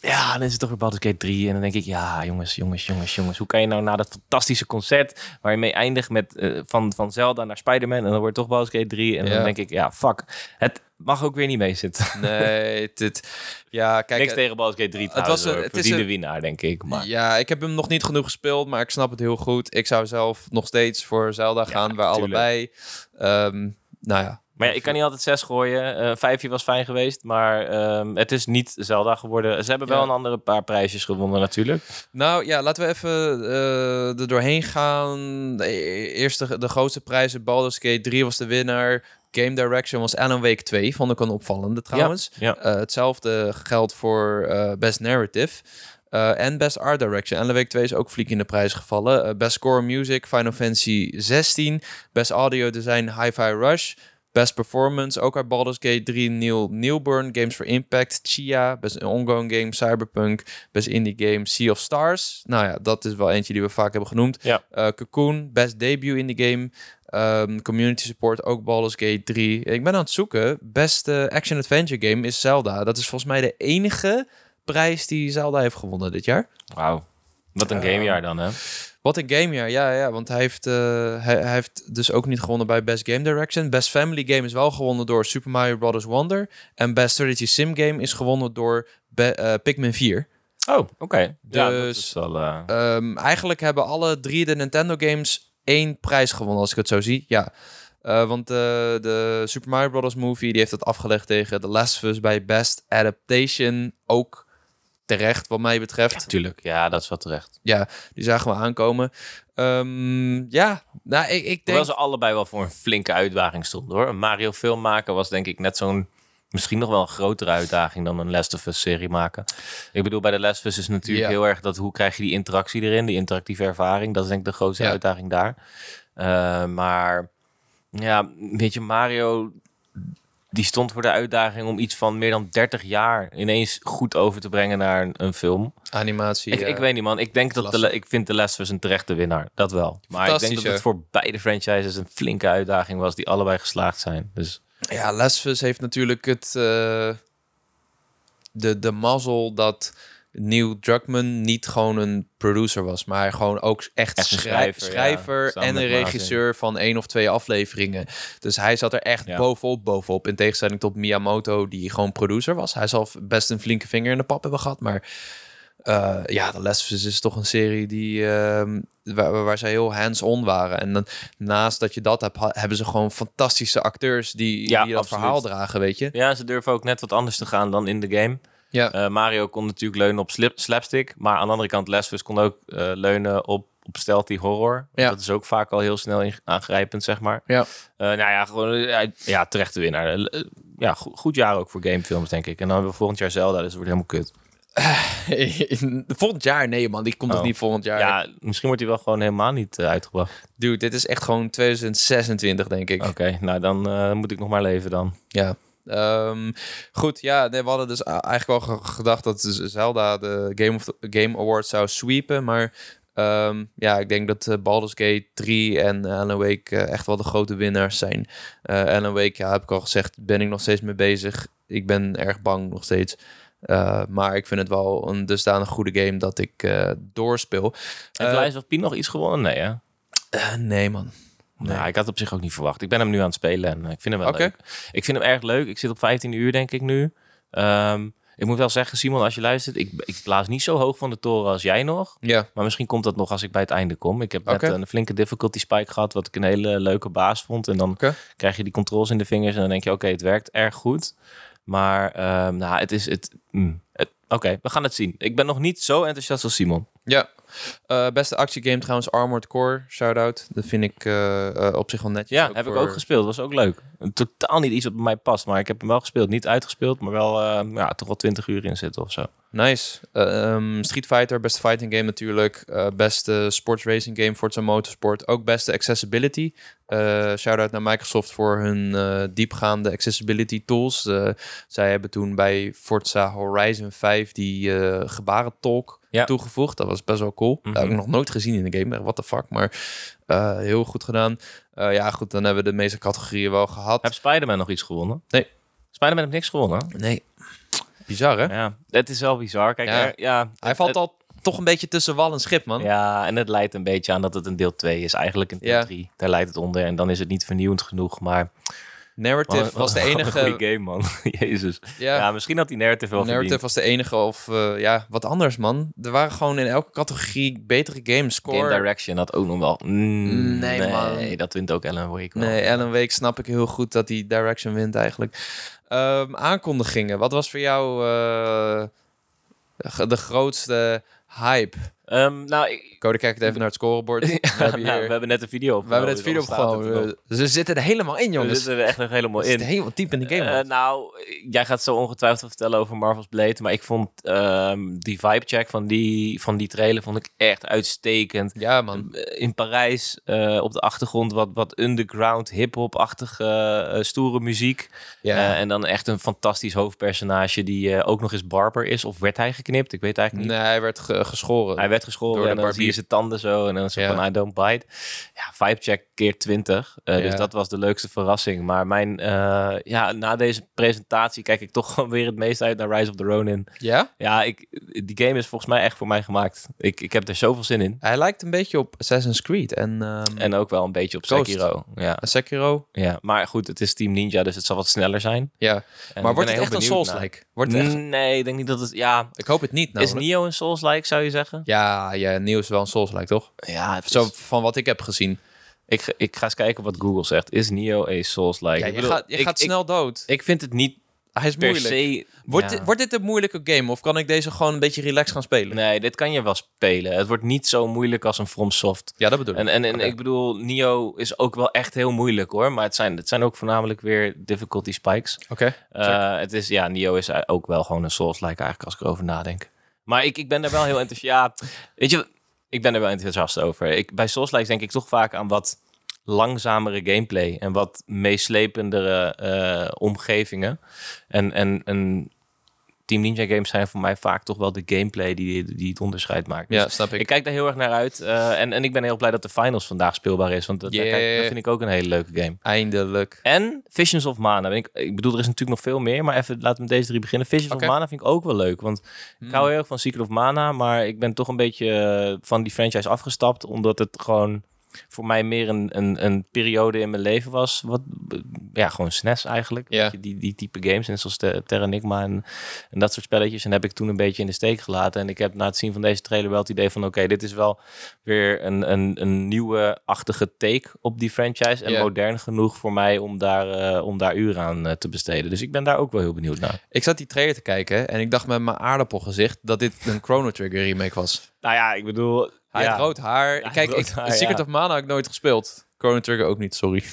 Ja, dan is het toch weer Baldur's Gate 3. En dan denk ik, ja, jongens, jongens, jongens, jongens. Hoe kan je nou na dat fantastische concert... waar je mee eindigt met eh, van, van Zelda naar Spider-Man... en dan wordt het toch Baldur's Gate 3. En Ja. dan denk ik, ja, fuck. Het mag ook weer niet meezitten. Nee, dit... Ja, kijk... Niks eh, tegen Baldur's Gate 3 het was een- hoor. het is Verdiende een- winnaar, denk ik. Maar Ja, ik heb hem nog niet genoeg gespeeld, maar ik snap het heel goed. Ik zou zelf nog steeds voor Zelda gaan, bij tuurlijk. allebei. Ehm, nou ja. Maar ja, ik kan niet altijd zes gooien. Eh vijfje was fijn geweest, maar ehm, het is niet Zelda geworden. Ze hebben wel Ja. een andere paar prijsjes gewonnen natuurlijk. Nou ja, laten we even eh, er doorheen gaan. De eerste, de grootste prijzen, Baldur's Gate 3 was de winnaar. Game Direction was Alan Wake 2, vond ik een opvallende trouwens. Ja. Eh, hetzelfde geldt voor eh, Best Narrative. Eh, en Best Art Direction. Alan Wake 2 is ook flink in de prijs gevallen. Best Score Music, Final Fantasy 16. Best Audio Design, Hi-Fi Rush. Best Performance, ook uit Baldur's Gate 3, Neil Newburn, Games for Impact, Chia, Best Ongoing Game, Cyberpunk, Best Indie Game, Sea of Stars. Nou ja, dat is wel eentje die we vaak hebben genoemd. Ja. Uh, Cocoon, Best Debut Indie Game, um, Community Support, ook Baldur's Gate 3. Ik ben aan het zoeken. Best uh, Action Adventure Game is Zelda. Dat is volgens mij de enige prijs die Zelda heeft gewonnen dit jaar. Wauw. Wat een gamejaar dan, hè? Wat een gamejaar, ja, ja. Want hij heeft, uh, hij, hij, heeft dus ook niet gewonnen bij Best Game Direction. Best Family Game is wel gewonnen door Super Mario Bros. Wonder. En Best Strategy Sim Game is gewonnen door Be uh, Pikmin 4. Oh, oké. Okay. Dus ja, dat is wel, uh... um, eigenlijk hebben alle drie de Nintendo games één prijs gewonnen, als ik het zo zie. Ja. Uh, want de, de Super Mario Bros. movie die heeft het afgelegd tegen The Last of Us bij Best Adaptation. Ook terecht, wat mij betreft. Ja, tuurlijk, ja, dat is wel terecht. Ja, die zagen we aankomen. Um, ja, nou, ik, ik denk... Hoewel ze allebei wel voor een flinke uitdaging stonden, hoor. Een Mario film maken was denk ik net zo'n... Misschien nog wel een grotere uitdaging dan een Last of Us serie maken. Ik bedoel, bij de Last of Us is natuurlijk ja. heel erg dat hoe krijg je die interactie erin, die interactieve ervaring. Dat is denk ik de grootste ja. uitdaging daar. Uh, maar ja, weet je, Mario die stond voor de uitdaging om iets van meer dan 30 jaar ineens goed over te brengen naar een, een film. Animatie. Ik, ik weet niet, man. Ik denk dat de, ik vind The Last of Us een terechte winnaar. Dat wel. Maar ik denk dat het voor beide franchises een flinke uitdaging was die allebei geslaagd zijn. Dus ja, Last of Us heeft natuurlijk het uh, de de mazzel dat Neil Druckmann niet gewoon een producer was, maar gewoon ook echt, echt schrijver, schrijver ja, en een regisseur van één of twee afleveringen. Dus hij zat er echt ja. bovenop, bovenop. In tegenstelling tot Miyamoto, die gewoon producer was. Hij zal best een flinke vinger in de pap hebben gehad, maar uh, ja, The Last of Us is toch een serie die, uh, waar, waar ze heel hands-on waren. En dan, naast dat je dat hebt, hebben ze gewoon fantastische acteurs die, ja, die dat absoluut. verhaal dragen, weet je. Ja, ze durven ook net wat anders te gaan dan in de game. Ja. Uh, Mario kon natuurlijk leunen op slip, slapstick, maar aan de andere kant Last of Us kon ook uh, leunen op, op stealthy horror. Ja. Dat is ook vaak al heel snel aangrijpend, zeg maar. Ja. Uh, nou ja, gewoon ja, ja terechte winnaar. ja, goed, goed jaar ook voor gamefilms, denk ik. En dan hebben we volgend jaar Zelda, dus het wordt helemaal kut. volgend jaar? Nee, man. Die komt oh. toch niet volgend jaar? Ja, misschien wordt hij wel gewoon helemaal niet uh, uitgebracht. Dude, dit is echt gewoon 2026, denk ik. Oké, okay, nou dan uh, moet ik nog maar leven dan. Ja. Um, goed, ja, nee, we hadden dus eigenlijk wel gedacht dat Zelda de Game, of the, Game Awards zou sweepen. Maar um, ja, ik denk dat uh, Baldur's Gate 3 en Alan Wake uh, echt wel de grote winnaars zijn. Uh, Alan Wake, ja, heb ik al gezegd, ben ik nog steeds mee bezig. Ik ben erg bang nog steeds. Uh, maar ik vind het wel een dusdanig goede game dat ik uh, doorspeel. Heeft uh, Lies of nog iets gewonnen? Nee, hè? nee, man. Nee. Nou, ik had op zich ook niet verwacht. Ik ben hem nu aan het spelen en ik vind hem wel okay. leuk. Ik vind hem erg leuk. Ik zit op 15 uur, denk ik nu. Um, ik moet wel zeggen, Simon, als je luistert, ik, ik blaas niet zo hoog van de toren als jij nog. Ja. Maar misschien komt dat nog als ik bij het einde kom. Ik heb net okay. een flinke difficulty spike gehad, wat ik een hele leuke baas vond. En dan okay. krijg je die controls in de vingers en dan denk je, oké, het werkt erg goed. Maar um, nou, het is het. Mm, het Oké, we gaan het zien. Ik ben nog niet zo enthousiast als Simon. Ja. Uh, beste actiegame trouwens, Armored Core. Shout-out. Dat vind ik uh, uh, op zich wel netjes. Ja, heb voor... ik ook gespeeld. was ook leuk. Totaal niet iets wat bij mij past, maar ik heb hem wel gespeeld. Niet uitgespeeld, maar wel ja, toch wel 20 uur in zitten of zo. Nice. Um, Street Fighter, beste fighting game natuurlijk. Beste sports racing game, Forza Motorsport. Ook beste accessibility. Uh, Shout-out naar Microsoft voor hun uh, diepgaande accessibility tools. zij hebben toen bij Forza Horizon 5 die gebarentolk ja. toegevoegd. Dat was best wel cool. Mhm. Dat heb ik nog nooit gezien in de game. What the fuck. Maar heel goed gedaan. ja goed, dan hebben we de meeste categorieën wel gehad. Heb Spider-Man nog iets gewonnen? Nee. Spider-Man heeft niks gewonnen? Nee. Bizar, hè? Ja, het is wel bizar. Kijk, Ja. er- ja, Hij het- valt het- al toch een beetje tussen wal en schip, man. Ja, en het leidt een beetje aan dat het een deel 2 is. Eigenlijk een deel Ja. 3. Daar leidt het onder. En dan is het niet vernieuwend genoeg. Maar Narrative was de een enige... goede game, man. Jezus. Ja, Ja, misschien had die narrative wel Narrative verdiend. was de enige of eh, ja, wat anders, man. Er waren gewoon in elke categorie betere games. Score. Game Direction had ook nog wel... Mm, Nee, nee, man. dat wint ook Alan Wake wel. Nee, Alan Wake snap ik heel goed dat die Direction wint eigenlijk. Ehm, aankondigingen. Wat was voor jou eh, de grootste hype Ehm, nou, ik, Code kijkt even naar het scorebord. we, hebben nou, hier- we hebben net een video op. we hebben het video opgenomen. We- Ze zitten er helemaal in, jongens. zitten er echt nog helemaal in. zitten helemaal diep in de game. Eh, nou, jij gaat zo ongetwijfeld vertellen over Marvel's Blade. Maar ik vond ehm, die vibe check van die, van die trailer vond ik echt uitstekend. ja, man. Eh, In Parijs eh, op de achtergrond wat, wat underground, hip-hop-achtige stoere muziek. Ja. En dan echt een fantastisch hoofdpersonage die ook nog eens barber is. Of werd hij geknipt? Ik weet eigenlijk niet. nee, hij werd ge- geschoren. Hij werd geschoren de en dan zie je barbier. zijn tanden zo. En dan zo van, I don't bite. Ja, vibe check keer 20. Eh, Dus dat was de leukste verrassing. Maar mijn, eh, ja, na deze presentatie kijk ik toch gewoon weer het meest uit naar Rise of the Ronin. Ja? Ja, ik, die game is volgens mij echt voor mij gemaakt. Ik, ik heb er zoveel zin in. Hij lijkt een beetje op Assassin's Creed en, ehm, En ook wel een beetje op Ghost. Sekiro. Ja, Sekiro. ja, maar goed, het is Team Ninja, dus het zal wat sneller zijn. Ja. En maar wordt het echt een Souls-like? Wordt echt... Nee, ik denk niet dat het... Ja, Ik hoop het niet, is. Nio een Souls-like, zou je zeggen? Ja, ja, Neo is wel een Souls-like, toch? Ja, het Zo is- van wat ik heb gezien. Ik, ga- ik ga eens kijken wat Google zegt. Is Nio a Souls-like? Ja, je bedoel, gaat, je ik- gaat ik- snel dood. Ik vind het niet Hij is per moeilijk. se... Wordt, ja. dit, wordt dit een moeilijke game of kan ik deze gewoon een beetje relaxed gaan spelen? Nee, dit kan je wel spelen. Het wordt niet zo moeilijk als een FromSoft. Ja, dat bedoel ik. En, en, ik bedoel, Nio is ook wel echt heel moeilijk hoor. Maar het zijn, het zijn ook voornamelijk weer difficulty spikes. Oké. Eh, het is, ja, Nio is ook wel gewoon een Souls-like eigenlijk als ik erover nadenk. Maar ik, ik ben er wel heel enthousiast. Weet je, ik ben er wel enthousiast over. Ik, bij Souls-likes denk ik toch vaak aan wat langzamere gameplay en wat meeslependere eh, omgevingen. En, en, en Team Ninja games zijn voor mij vaak toch wel de gameplay die, die het onderscheid maakt. Dus Ja, snap ik. ik kijk daar heel erg naar uit. eh, en, en ik ben heel blij dat de finals vandaag speelbaar is. Want dat, kijk- dat vind ik ook een hele leuke game. Eindelijk. En Visions of Mana. Ik, ik bedoel, er is natuurlijk nog veel meer. Maar even, laten we met deze drie beginnen. Visions of Mana vind ik ook wel leuk. Want ik hou heel erg van Secret of Mana. Maar ik ben toch een beetje eh, van die franchise afgestapt. Omdat het gewoon voor mij meer een, een, een periode in mijn leven was. Wat, ja, gewoon SNES eigenlijk. Ja. Weet je, Die, die type games. Net zoals de Terranigma en, en dat soort spelletjes. En heb ik toen een beetje in de steek gelaten. En ik heb na het zien van deze trailer wel het idee van... Oké, dit is wel weer een, een, een nieuwe achtige take op die franchise. En Ja. modern genoeg voor mij om daar, eh, om daar uren aan eh, te besteden. Dus ik ben daar ook wel heel benieuwd naar. Ik zat die trailer te kijken en ik dacht met mijn aardappelgezicht dat dit een Chrono Trigger remake was. Nou ja, ik bedoel... Hij ja. had rood haar. Kijk, rood ik, haar, Secret of Mana heb ik nooit gespeeld. Chrono Trigger ook niet, sorry.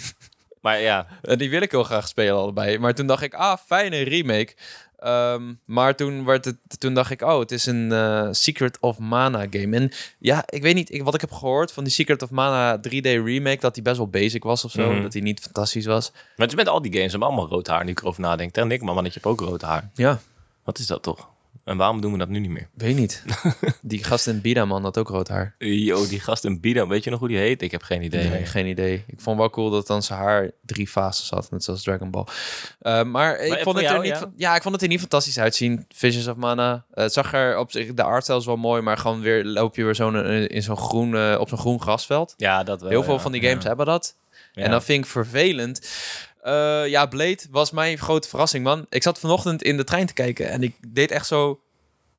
Maar ja, Eh, die wil ik heel graag spelen allebei. Maar toen dacht ik, ah, fijne remake. Ehm, maar toen, werd het, toen dacht ik, oh, het is een eh, Secret of Mana game. En ja, ik weet niet, ik, wat ik heb gehoord van die Secret of Mana 3D remake, dat die best wel basic was of zo. Mhm. Dat die niet fantastisch was. maar het is met al die games hebben allemaal rood haar, nu ik erover nadenk. Terranigma, man, je hebt ook rood haar. Ja, Wat is dat toch? En waarom doen we dat nu niet meer? weet niet. die gast in Bida, man, had ook rood haar. Yo, die gast in Bidam, weet je nog hoe die heet? Ik heb geen idee. Nee, geen idee. Ik vond wel cool dat dan zijn haar drie fases had, net zoals Dragon Ball. Eh, maar ik vond het jou, er niet, ja? ik vond het er niet fantastisch uitzien. Visions of Mana. Eh, het zag er op zich, de artstyle is wel mooi, maar gewoon weer loop je weer zo'n eh, in zo'n groen, op zo'n groen grasveld. Ja, dat wel. Heel veel ja. van die games Ja. hebben dat. En dat vind ik vervelend. Eh, ja, Blade was mijn grote verrassing, man. Ik zat vanochtend in de trein te kijken en ik deed echt zo...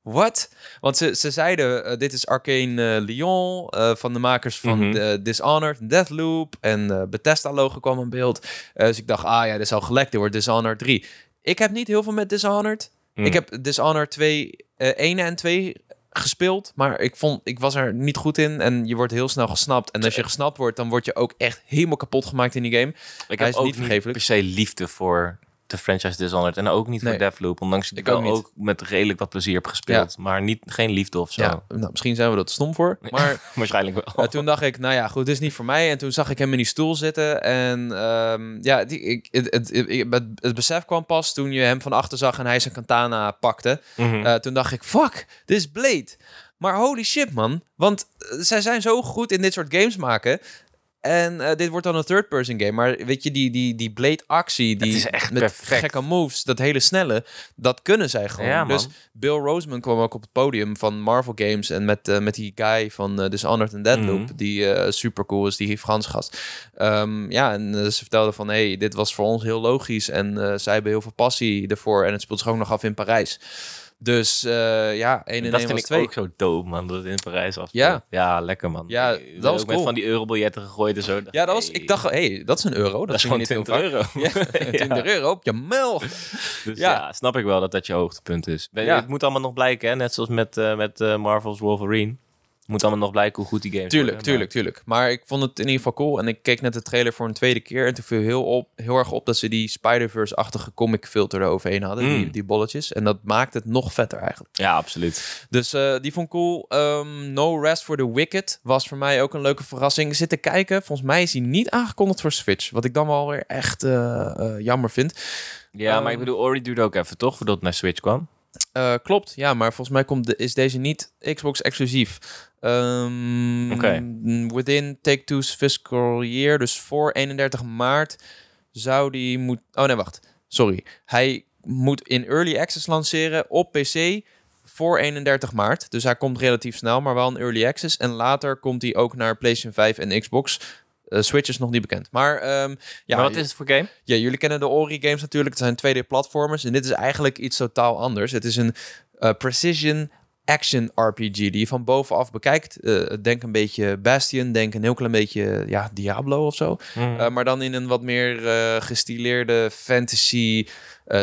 What? Want ze, ze zeiden, eh, dit is Arcane eh, Lyon, van de makers van Mhm. de Dishonored, Deathloop en Bethesda-logo kwam in beeld. Dus ik dacht, ah ja, dit is al gelekt, dit wordt Dishonored 3. Ik heb niet heel veel met Dishonored. Mm. Ik heb Dishonored 2, eh 1 en 2 gespeeld, maar ik, vond, ik was er niet goed in en je wordt heel snel gesnapt. En als je gesnapt wordt, dan word je ook echt helemaal kapot gemaakt in die game. Ik Hij heb is ook niet vergeeflijk. per se liefde voor de franchise Dishonored. En ook niet Nee. voor Deathloop. Ondanks dat Ik wel ook met redelijk wat plezier heb gespeeld. Maar niet, geen liefde of zo. Ja, nou, misschien zijn we dat stom voor, maar... Waarschijnlijk wel. Uh, toen dacht ik, nou ja, goed, dit is niet voor mij. En toen zag ik hem in die stoel zitten. En ehm, ja, die, ik, het, het, het, het, het besef kwam pas toen je hem van achter zag en hij zijn katana pakte. Mhm. Uh, toen dacht ik, fuck, dit is Blade. Maar holy shit, man. Want uh, zij zijn zo goed in dit soort games maken. En uh, dit wordt dan een third-person game. Maar weet je, die, die, die Blade-actie, die is echt met perfect. gekke moves, dat hele snelle, dat kunnen zij gewoon. Ja, dus Bill Roseman kwam ook op het podium van Marvel Games. En met, uh, met die guy van uh, Dishonored and Deadloop, Mhm. die super cool is, die Frans gast. Um, ja, en ze vertelden van, hey, dit was voor ons heel logisch. En zij hebben heel veel passie ervoor. En het speelt zich ook nog af in Parijs. Dus uh, ja, 1 en 1 dat vind ik 2. ook zo dope, man. Dat het in Parijs was. Ja. Ja, lekker, man. Ja, Ik- dat was ook met cool. van die eurobiljetten gegooid en zo. Ja, dat was, Hey, ik dacht, hey, dat is een euro. Dat, dat is gewoon niet heel 20 vaak. euro. Ja, 20 euro op je mel. Dus Ja. ja. snap ik wel dat dat je hoogtepunt is. Het moet allemaal nog blijken, hè? net zoals met, eh, met eh, Marvel's Wolverine. Moet allemaal nog blijken hoe goed die games Tuurlijk, worden, tuurlijk, tuurlijk. Maar ik vond het in ieder geval cool. En ik keek net de trailer voor een tweede keer. En toen viel heel, op, heel erg op dat ze die Spider-Verse-achtige comic filter eroverheen hadden. Mm. Die, die bolletjes. En dat maakt het nog vetter eigenlijk. Ja, absoluut. Dus eh, die vond ik cool. Ehm, no Rest for the Wicked was voor mij ook een leuke verrassing. Zitten kijken. Volgens mij is hij niet aangekondigd voor Switch. Wat ik dan wel weer echt eh, eh, jammer vind. Ja, maar ik Ehm, bedoel, Ori duurde ook even, toch? Voordat het naar Switch kwam. Eh, klopt, ja, maar volgens mij komt de, is deze niet Xbox exclusief. Oké. Within Take-Two's fiscal year, dus voor 31 maart, zou die moet. Oh nee, wacht. Sorry. Hij moet in early access lanceren op PC voor 31 maart. Dus hij komt relatief snel, maar wel in early access. En later komt hij ook naar PlayStation 5 en Xbox. Eh, Switch is nog niet bekend. Maar ehm, ja, maar wat is het voor game? ja, jullie kennen de Ori games natuurlijk. Het zijn 2D-platformers. En dit is eigenlijk iets totaal anders. Het is een eh, precision action RPG die je van bovenaf bekijkt. Eh, denk een beetje Bastion, denk een heel klein beetje ja, Diablo of zo. Mhm. Maar dan in een wat meer gestileerde fantasy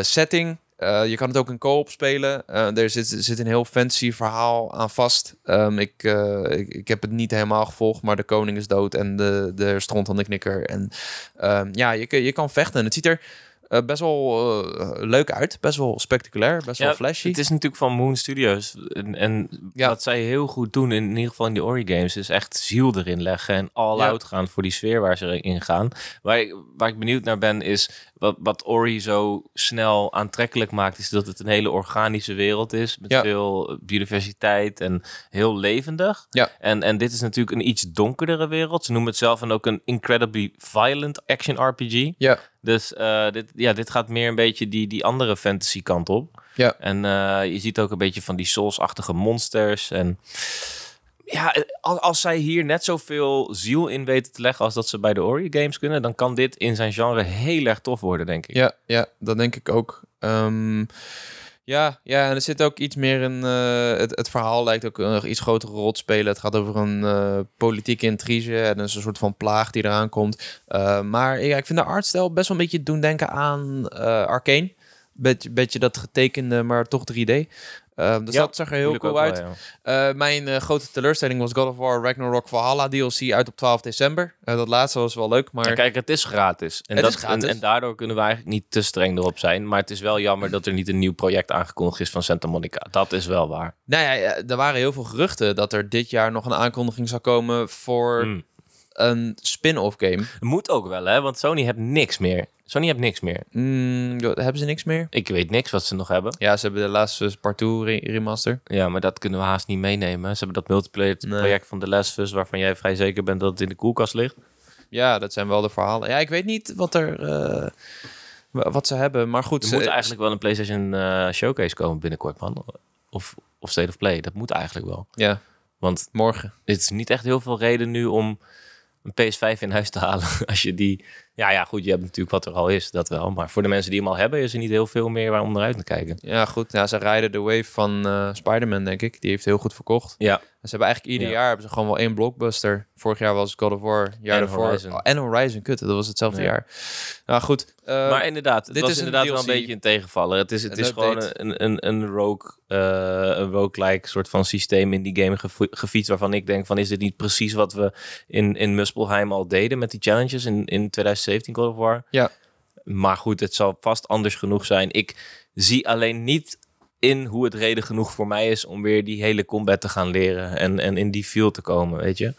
setting. Eh, je kan het ook in co-op spelen. Eh, er zit, zit een heel fantasy verhaal aan vast. Ehm, ik, eh, ik, ik heb het niet helemaal gevolgd, maar de koning is dood en de, de stront aan de knikker. En ehm, ja, je, je kan vechten. En het ziet er best wel leuk uit. Best wel spectaculair, best wel flashy. Het is natuurlijk van Moon Studios. En, en Ja. wat zij heel goed doen, in, in ieder geval in die Ori games, is echt ziel erin leggen en all Ja. out gaan voor die sfeer waar ze in gaan. Waar ik, waar ik benieuwd naar ben, is wat, wat Ori zo snel aantrekkelijk maakt, is dat het een hele organische wereld is. Met Ja. veel biodiversiteit en heel levendig. Ja. En, en dit is natuurlijk een iets donkerdere wereld. Ze noemen het zelf en ook een incredibly violent action RPG. Ja, Dus eh, dit, ja, dit gaat meer een beetje die, die andere fantasy kant op. Ja. En eh, je ziet ook een beetje van die Souls-achtige monsters. En ja, eh, als, zij hier net zoveel ziel in weten te leggen als dat ze bij de Ori games kunnen, dan kan dit in zijn genre heel erg tof worden, denk ik. Ja, ja, dat denk ik ook. Ehm, ja, ja, en er zit ook iets meer in. eh, het, verhaal lijkt ook een iets grotere rol te spelen. Het gaat over een eh, politieke intrige en een soort van plaag die eraan komt. Maar ja, ik vind de artstijl best wel een beetje doen denken aan Arcane. Beetje, beetje dat getekende, maar toch 3D. Ehm, dus Ja, dat zag er heel cool uit. wel, ja. Eh, mijn eh, grote teleurstelling was God of War Ragnarok Valhalla DLC uit op 12 december. Eh, dat laatste was wel leuk, maar Ja, kijk, het is gratis. En, Het dat, is gratis. En, en daardoor kunnen we eigenlijk niet te streng erop zijn. Maar het is wel jammer dat er niet een nieuw project aangekondigd is van Santa Monica. Dat is wel waar. Nou ja, er waren heel veel geruchten dat er dit jaar nog een aankondiging zou komen voor Mm. een spin-off game. Moet ook wel, hè? Want Sony heeft niks meer. Sony heeft niks meer. Mm, hebben ze niks meer? Ik weet niks wat ze nog hebben. Ja, ze hebben de laatste Part 2 re- remaster. Ja, maar dat kunnen we haast niet meenemen. Ze hebben dat multiplayer Nee. project van The Last of Us... waarvan jij vrij zeker bent dat het in de koelkast ligt. Ja, dat zijn wel de verhalen. Ja, ik weet niet wat er... eh, wa- wat ze hebben, maar goed. Er ze- moet eigenlijk wel een PlayStation eh, Showcase komen binnenkort, man. Of, of State of Play. Dat moet eigenlijk wel. Ja, Want morgen. het is niet echt heel veel reden nu om een PS5 in huis te halen. Als je die... Ja, ja, goed, je hebt natuurlijk wat er al is, dat wel. Maar voor de mensen die hem al hebben, is er niet heel veel meer waar om naar uit te kijken. Ja, goed. Ja, ze rijden de wave van eh Spider-Man, denk ik. Die heeft heel goed verkocht. Ja, ze hebben eigenlijk ieder Ja. jaar hebben ze gewoon wel één blockbuster. Vorig jaar was het God of War. Jaar En daarvoor. Horizon. Oh, en Horizon, kut. Dat was hetzelfde Ja. jaar. Nou goed. eh, maar inderdaad, het dit was is een inderdaad wel een beetje een tegenvaller. Het is, het is gewoon een, een, een rogue, eh, een roguelike soort van systeem in die game gefietst, waarvan ik denk van, is dit niet precies wat we in, in Muspelheim al deden met die challenges in, in 2017 God of War? Ja. Maar goed, het zal vast anders genoeg zijn. Ik zie alleen niet in hoe het reden genoeg voor mij is om weer die hele combat te gaan leren en, en in die feel te komen, weet je?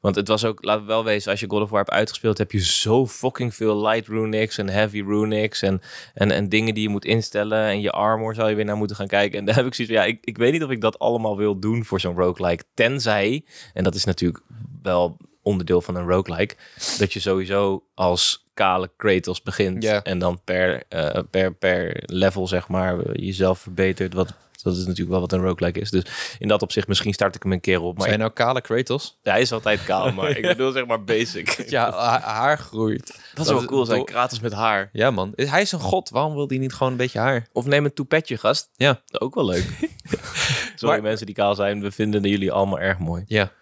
Want het was ook, laten we wel wezen, als je God of War hebt uitgespeeld, heb je zo fucking veel light runics en heavy runics en, en, en dingen die je moet instellen. En je armor zal je weer naar moeten gaan kijken. En daar heb ik zoiets van, ja, ik, ik weet niet of ik dat allemaal wil doen voor zo'n roguelike. Tenzij, en dat is natuurlijk wel onderdeel van een roguelike, dat je sowieso als kale Kratos begint en dan per, eh, per, per level, zeg maar, jezelf verbetert. Wat, dat is natuurlijk wel wat een roguelike is. Dus in dat opzicht, misschien start ik hem een keer op. Maar zijn nou kale Kratos? ja, hij is altijd kaal, maar ik bedoel zeg maar basic. Ja, ha- haar groeit. dat zou wel cool zijn. Kratos met haar. Ja, man. Hij is een god. Waarom wil hij niet gewoon een beetje haar? Of neem een toepetje, gast. Ja. Ook wel leuk. Sorry Maar- mensen die kaal zijn. We vinden jullie allemaal erg mooi. Ja.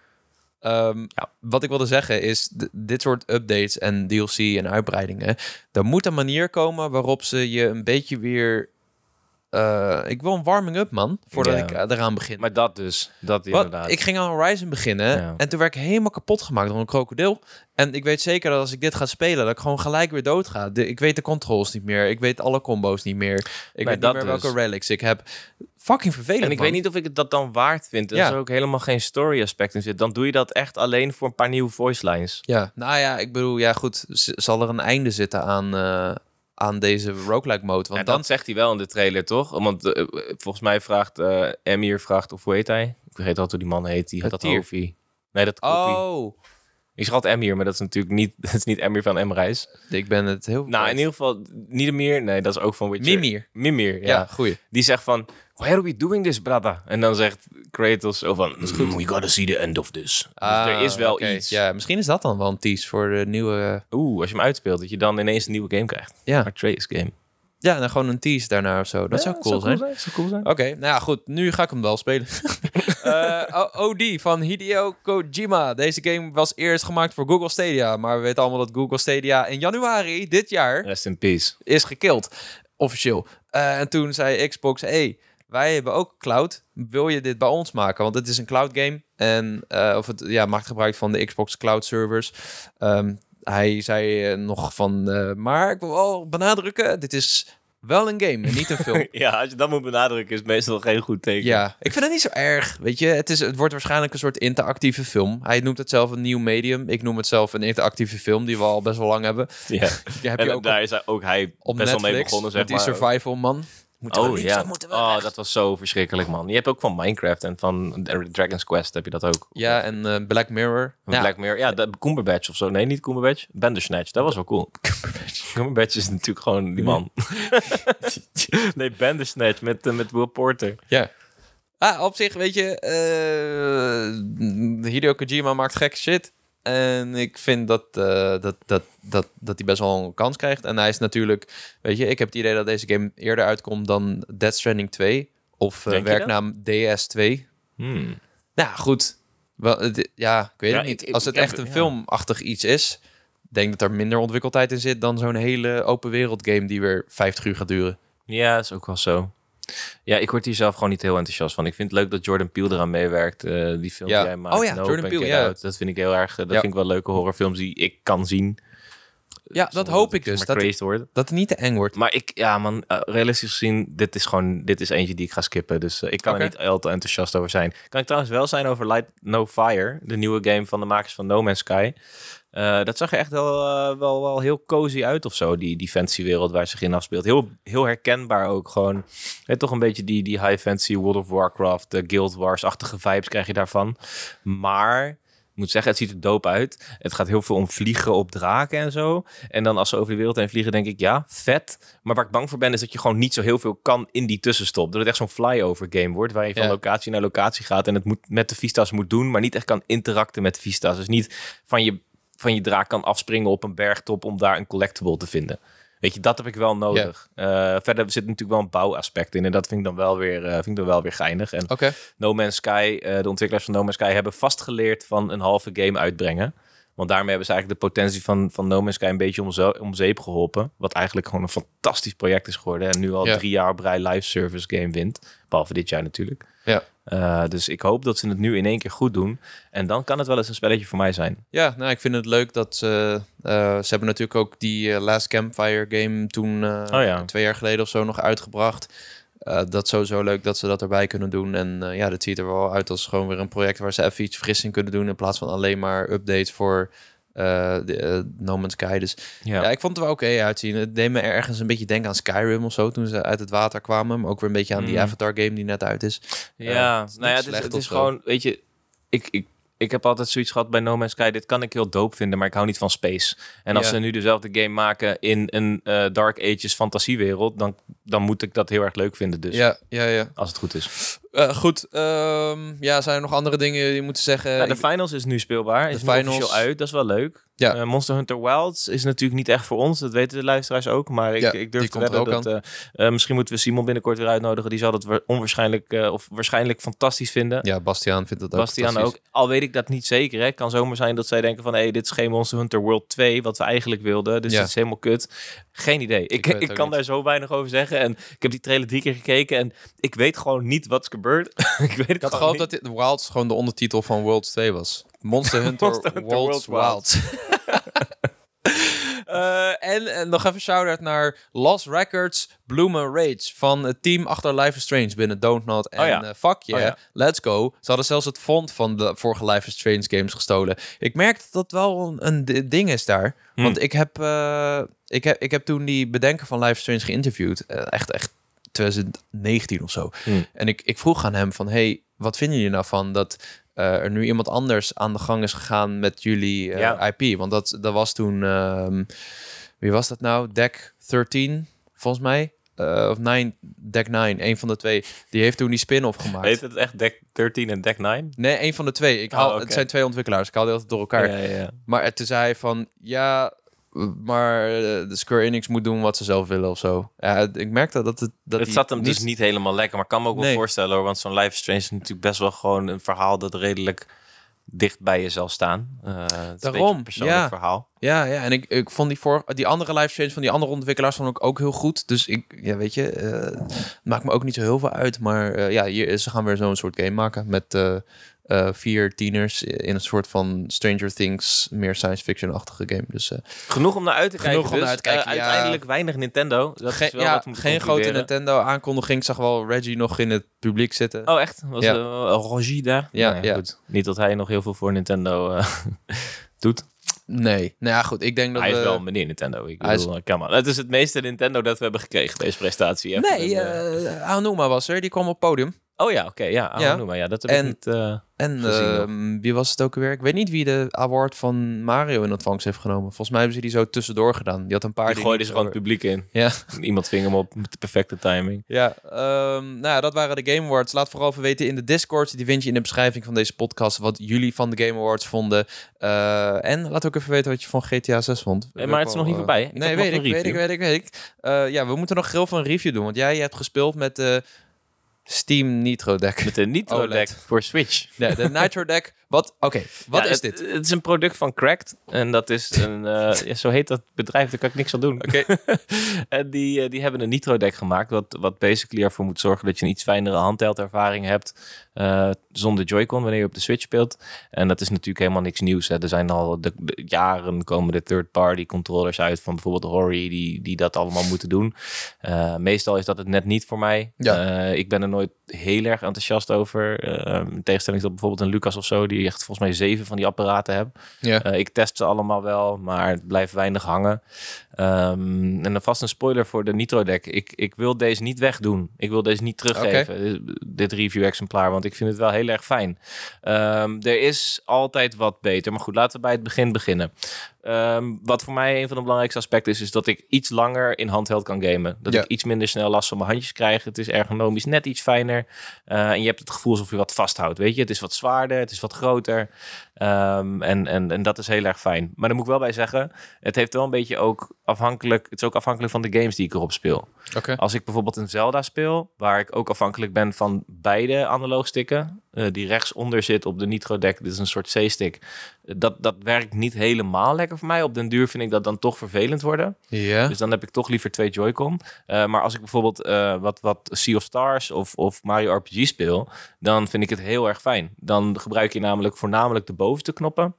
Ehm, Wat ik wilde zeggen is, dit soort updates en DLC en uitbreidingen, er moet een manier komen waarop ze je een beetje weer eh, ik wil een warming-up, man. Voordat Ja. ik eh, eraan begin. Maar dat dus. Dat Wat? inderdaad. Ik ging aan Horizon beginnen Ja. en toen werd ik helemaal kapot gemaakt door een krokodil. En ik weet zeker dat als ik dit ga spelen, dat ik gewoon gelijk weer dood ga. De, ik weet de controls niet meer. Ik weet alle combo's niet meer. Ik weet dat niet meer dus. welke relics ik heb. Fucking vervelend, En ik man. weet niet of ik het dat dan waard vind. Er Ja. is ook helemaal geen story aspect in zit. Dan doe je dat echt alleen voor een paar nieuwe voice lines. Ja, nou ja, ik bedoel, ja goed, zal er een einde zitten aan, eh, aan deze roguelike mode? Want dan... dat zegt hij wel in de trailer, toch? Want eh, volgens mij vraagt eh Emir, vraagt, of hoe heet hij? Ik vergeet altijd hoe die man heet. Die had dat hoofdje. Nee, dat kopie. Oh, Ik schat Emir, maar dat is natuurlijk niet, dat is niet Emir van Emreis. ik ben het heel... Nou, in ieder geval, niet meer. Nee, dat is ook van Witcher. Mimir. Mimir, Ja, ja. goeie. Die zegt van, why are we doing this, brother? En dan zegt Kratos zo van, "Mm, we gotta see the end of this. dus er Ah, is wel oké. iets. Ja, misschien is dat dan wel een tease voor de nieuwe... Oeh, als je hem uitspeelt, dat je dan ineens een nieuwe game krijgt. Ja, Atreus game. ja dan gewoon een tease daarna of zo. Dat zou cool zijn. Dat zou cool zijn. Oké, nou ja, goed. Nu ga ik hem wel spelen. Eh, O- OD van Hideo Kojima. Deze game was eerst gemaakt voor Google Stadia. Maar we weten allemaal dat Google Stadia in januari dit jaar Rest in peace. is gekild. Officieel. Eh, en toen zei Xbox, hey, wij hebben ook cloud. Wil je dit bij ons maken? Want het is een cloud game. En uh, of het ja, maakt gebruik van de Xbox cloud servers. Um, hij zei uh, nog van, uh, maar ik wil wel benadrukken, dit is wel een game en niet een film. ja, als je dat moet benadrukken is het meestal geen goed teken. Ja, ik vind het niet zo erg. Weet je, het, is, het wordt waarschijnlijk een soort interactieve film. Hij noemt het zelf een nieuw medium. Ik noem het zelf een interactieve film die we al best wel lang hebben. Ja, heb en je ook daar is ook hij best Netflix, wel mee begonnen, zeg met die maar. survival man. Moeten oh ja, oh, dat was zo verschrikkelijk, man. Je hebt ook van Minecraft en van Dragon's Quest heb je dat ook. Ja, en uh, Black Mirror. Ja. Black Mirror, ja, de Cumberbatch of zo. Nee, niet Cumberbatch. Bandersnatch, dat was wel cool. Cumberbatch. Cumberbatch is natuurlijk gewoon die man. nee, Bandersnatch met, uh, met Will Porter. Ja. Ah, op zich, weet je, uh, Hideo Kojima maakt gekke shit. En ik vind dat, uh, dat, dat, dat, dat hij best wel een kans krijgt. En hij is natuurlijk, weet je, ik heb het idee dat deze game eerder uitkomt dan Death Stranding 2. Of uh, werknaam DS2. Hmm. Nou, goed. Wel, het, ja, ik weet Ja, het niet. ik- Als het heb- echt een ja. filmachtig iets is, denk dat er minder ontwikkeltijd in zit dan zo'n hele open wereld game die weer 50 uur gaat duren. Ja, dat is ook wel zo. Ja, ik word hier zelf gewoon niet heel enthousiast van. Ik vind het leuk dat Jordan Peele eraan meewerkt. eh, die film Ja. die hij maakt. Oh ja, Jordan Peele, ja. Out. Dat vind ik heel erg... eh, Dat Ja. vind ik wel leuke horrorfilms die ik kan zien. Ja, dat hoop ik dus. Dat, dat het niet te eng wordt. Maar ik, ja man, eh, realistisch gezien, dit is gewoon, dit is eentje die ik ga skippen. Dus eh, ik kan er niet al te enthousiast over zijn. Kan ik trouwens wel zijn over Light No Fire, de nieuwe game van de makers van No Man's Sky. Eh, dat zag er echt wel, wel, wel heel cozy uit of zo, die, die fantasy wereld waar zich in afspeelt. Heel, heel herkenbaar ook gewoon. Hè, toch een beetje die, die high fantasy World of Warcraft, de Guild Wars-achtige vibes krijg je daarvan. Maar... Ik moet zeggen, het ziet er dope uit. Het gaat heel veel om vliegen op draken en zo. En dan als ze over de wereld heen vliegen, denk ik, ja, vet. Maar waar ik bang voor ben, is dat je gewoon niet zo heel veel kan in die tussenstop. Dat het echt zo'n flyover game wordt, waar je van Ja. locatie naar locatie gaat. En het moet met de Vista's moet doen, maar niet echt kan interacten met Vista's. Dus niet van je, van je draak kan afspringen op een bergtop om daar een collectible te vinden. Weet je, dat heb ik wel nodig. Eh, verder zit natuurlijk wel een bouwaspect in. En dat vind ik dan wel weer, eh, vind ik dan wel weer geinig. En. No Man's Sky, eh, de ontwikkelaars van No Man's Sky hebben vastgeleerd van een halve game uitbrengen. Want daarmee hebben ze eigenlijk de potentie van, van No Man's Sky een beetje om, zo, om zeep geholpen. Wat eigenlijk gewoon een fantastisch project is geworden. En nu al drie jaar rij live service game wint. Behalve dit jaar natuurlijk. Ja. Eh, dus ik hoop dat ze het nu in één keer goed doen. En dan kan het wel eens een spelletje voor mij zijn. Ja, nou, ik vind het leuk dat ze... eh, ze hebben natuurlijk ook die eh, Last Campfire game toen Oh ja. twee jaar geleden of zo nog uitgebracht. Dat is sowieso leuk dat ze dat erbij kunnen doen. En ja, dat ziet er wel uit als gewoon weer een project waar ze even iets fris in kunnen doen. In plaats van alleen maar updates voor de, eh, No Man's Sky. Dus ja. Ja, ik vond het wel oké uitzien. Het deed me ergens een beetje denken aan Skyrim of zo toen ze uit het water kwamen. Maar ook weer een beetje aan die Mm. Avatar game die net uit is. ja. is nou ja, het is, het is gewoon, weet je, ik, ik, ik heb altijd zoiets gehad bij No Man's Sky. Dit kan ik heel dope vinden, maar ik hou niet van space. En als ze nu dezelfde game maken in een eh, Dark Ages fantasiewereld, dan, dan moet ik dat heel erg leuk vinden. Dus Ja, ja, ja. als het goed is. Eh, goed, ehm, ja, zijn er nog andere dingen die je moet zeggen? Ja, de Ik- finals is nu speelbaar. De is finals- officieel uit. Dat is wel leuk. Ja. Eh, Monster Hunter Wilds is natuurlijk niet echt voor ons. Dat weten de luisteraars ook. Maar ik, Ja, ik durf te er wedden dat... eh, misschien moeten we Simon binnenkort weer uitnodigen. Die zal het wa- onwaarschijnlijk of waarschijnlijk fantastisch vinden. ja, Bastiaan vindt het ook Bastiaan ook. Al weet ik dat niet zeker. Het kan zomaar zijn dat zij denken van... Hé, dit is geen Monster Hunter World 2, wat we eigenlijk wilden. Dus Ja. het is helemaal kut. Geen idee. Ik, ik, kan niet. daar zo weinig over zeggen. En ik heb die trailer drie keer gekeken. En ik weet gewoon niet wat is gebeurd. ik weet het Ik had gewoon gehoopt dat dit Wilds gewoon de ondertitel van Worlds 2 was. Monster Hunter, Monster Hunter Worlds, Worlds Wilds. Eh, en, en nog even shout-out naar Lost Records, Bloom and Rage van het team achter Life is Strange binnen Don't Not en Oh ja. eh, Fuck Yeah, Oh ja. Let's Go. Ze hadden zelfs het font van de vorige Life is Strange games gestolen. Ik merk dat dat wel een, ding is daar. Hmm. Want ik heb, eh, ik, heb, ik heb toen die bedenker van Life is Strange geïnterviewd. Echt, echt 2019 of zo. Hmm. En ik, ik vroeg aan hem van, hey, wat vinden jullie nou van dat eh, er nu iemand anders aan de gang is gegaan met jullie eh, Ja. IP? Want dat, dat was toen, ehm, wie was dat nou? Deck 13, volgens mij. Eh, of 9, Deck 9, een van de twee. Die heeft toen die spin-off gemaakt. Heet het echt Deck 13 en Deck 9? Nee, een van de twee. Ik Oh, haal. Het zijn twee ontwikkelaars. Ik haal die altijd door elkaar. Ja, ja, ja. Maar toen zei hij van, ja, maar eh, de Square Enix moet doen wat ze zelf willen of zo. Ja, ik merkte dat het... Dat het zat hem niet... dus niet helemaal lekker. Maar ik kan me ook wel Nee. voorstellen hoor. Want zo'n Life is Strange is natuurlijk best wel gewoon een verhaal dat redelijk dicht bij je zal staan. Eh, het is een beetje Daarom, persoonlijk ja. verhaal. Ja, ja, en ik, ik vond die, voor, die andere live streams van die andere ontwikkelaars vond ik ook heel goed. Dus ik, ja, weet je, eh, maakt me ook niet zo heel veel uit. Maar ja, hier, ze gaan weer zo'n soort game maken met eh, vier tieners in een soort van Stranger Things, meer science fiction-achtige game. Dus eh, Genoeg om naar uit te Genoeg kijken. naar dus. uit te kijken, Eh, ja. Uiteindelijk weinig Nintendo. Dat geen, is wel ja, wat we geen grote concluderen. Nintendo-aankondiging. Ik zag wel Reggie nog in het publiek zitten. Oh, echt? Was Ja. Rogie daar? Ja, Nou ja. Goed. Niet dat hij nog heel veel voor Nintendo eh, doet. Nee, nou ja, goed. Ik denk dat hij is we... wel meneer Nintendo. Ik Hij is- bedoel, come on. Het is het meeste Nintendo dat we hebben gekregen, deze prestatie. Even Nee, een, Aonuma was er. Die kwam op het podium. Oh ja, oké. ja, maar ja, dat heb En- ik niet... eh, En ehm, wie was het ook weer? Ik weet niet wie de award van Mario in ontvangst heeft genomen. Volgens mij hebben ze die zo tussendoor gedaan. Die had een paar die die gooide ze gewoon het publiek in. Ja, Iemand ving hem op met de perfecte timing. ja ehm, nou ja, dat waren de Game Awards. Laat vooral even weten in de Discord. Die vind je in de beschrijving van deze podcast. Wat jullie van de Game Awards vonden. Eh, en laat ook even weten wat je van GTA 6 vond. Eh, maar het is nog niet Eh, voorbij. Ik nee, weet ik, weet ik, weet ik, weet ik. Eh, ja, we moeten nog heel veel een review doen. Want jij hebt gespeeld met de Steam Nitro Deck. Met de Nitro OLED. Deck voor Switch. Ja, de Nitro Deck. Wat? Oké, wat Ja, is het, dit? Het is een product van Cracked. En dat is een... eh, ja, zo heet dat bedrijf, daar kan ik niks aan doen. Oké. en die, eh, die hebben een Nitro deck gemaakt. Wat, wat basically ervoor moet zorgen dat je een iets fijnere handheldervaring hebt. eh, zonder Joy-Con wanneer je op de Switch speelt. En dat is natuurlijk helemaal niks nieuws. Hè. Er zijn al de, de jaren komen de third-party controllers uit. Van bijvoorbeeld Hori die, die dat allemaal moeten doen. Eh, meestal is dat het net niet voor mij. Ja. Eh, ik ben er nooit heel erg enthousiast over. Eh, in tegenstelling tot bijvoorbeeld een Lucas of zo. Die echt volgens mij zeven van die apparaten hebben. Ja. Eh, ik test ze allemaal wel, maar het blijft weinig hangen. Ehm, en dan vast een spoiler voor de Nitro deck. Ik, ik wil deze niet wegdoen. Ik wil deze niet teruggeven, dit, dit review-exemplaar, want ik vind het wel heel erg fijn. Ehm, er is altijd wat beter, maar goed, laten we bij het begin beginnen. Ehm, wat voor mij een van de belangrijkste aspecten is, is dat ik iets langer in handheld kan gamen. Dat Ja. ik iets minder snel last van mijn handjes krijg. Het is ergonomisch net iets fijner. Eh, en je hebt het gevoel alsof je wat vasthoudt. Weet je, het is wat zwaarder, het is wat groter. Ehm, en, en, en dat is heel erg fijn. Maar daar moet ik wel bij zeggen, het heeft wel een beetje ook afhankelijk. Het is ook afhankelijk van de games die ik erop speel. Als ik bijvoorbeeld een Zelda speel, waar ik ook afhankelijk ben van beide analoogstikken, eh die rechtsonder zit op de Nitro deck, dit is een soort C-stick. Dat, dat werkt niet helemaal lekker voor mij. Op den duur vind ik dat dan toch vervelend worden. Dus dan heb ik toch liever twee Joy-Con. Eh, maar als ik bijvoorbeeld eh, wat, wat Sea of Stars of, of Mario RPG speel, dan vind ik het heel erg fijn. Dan gebruik je namelijk voornamelijk de bovenste knoppen,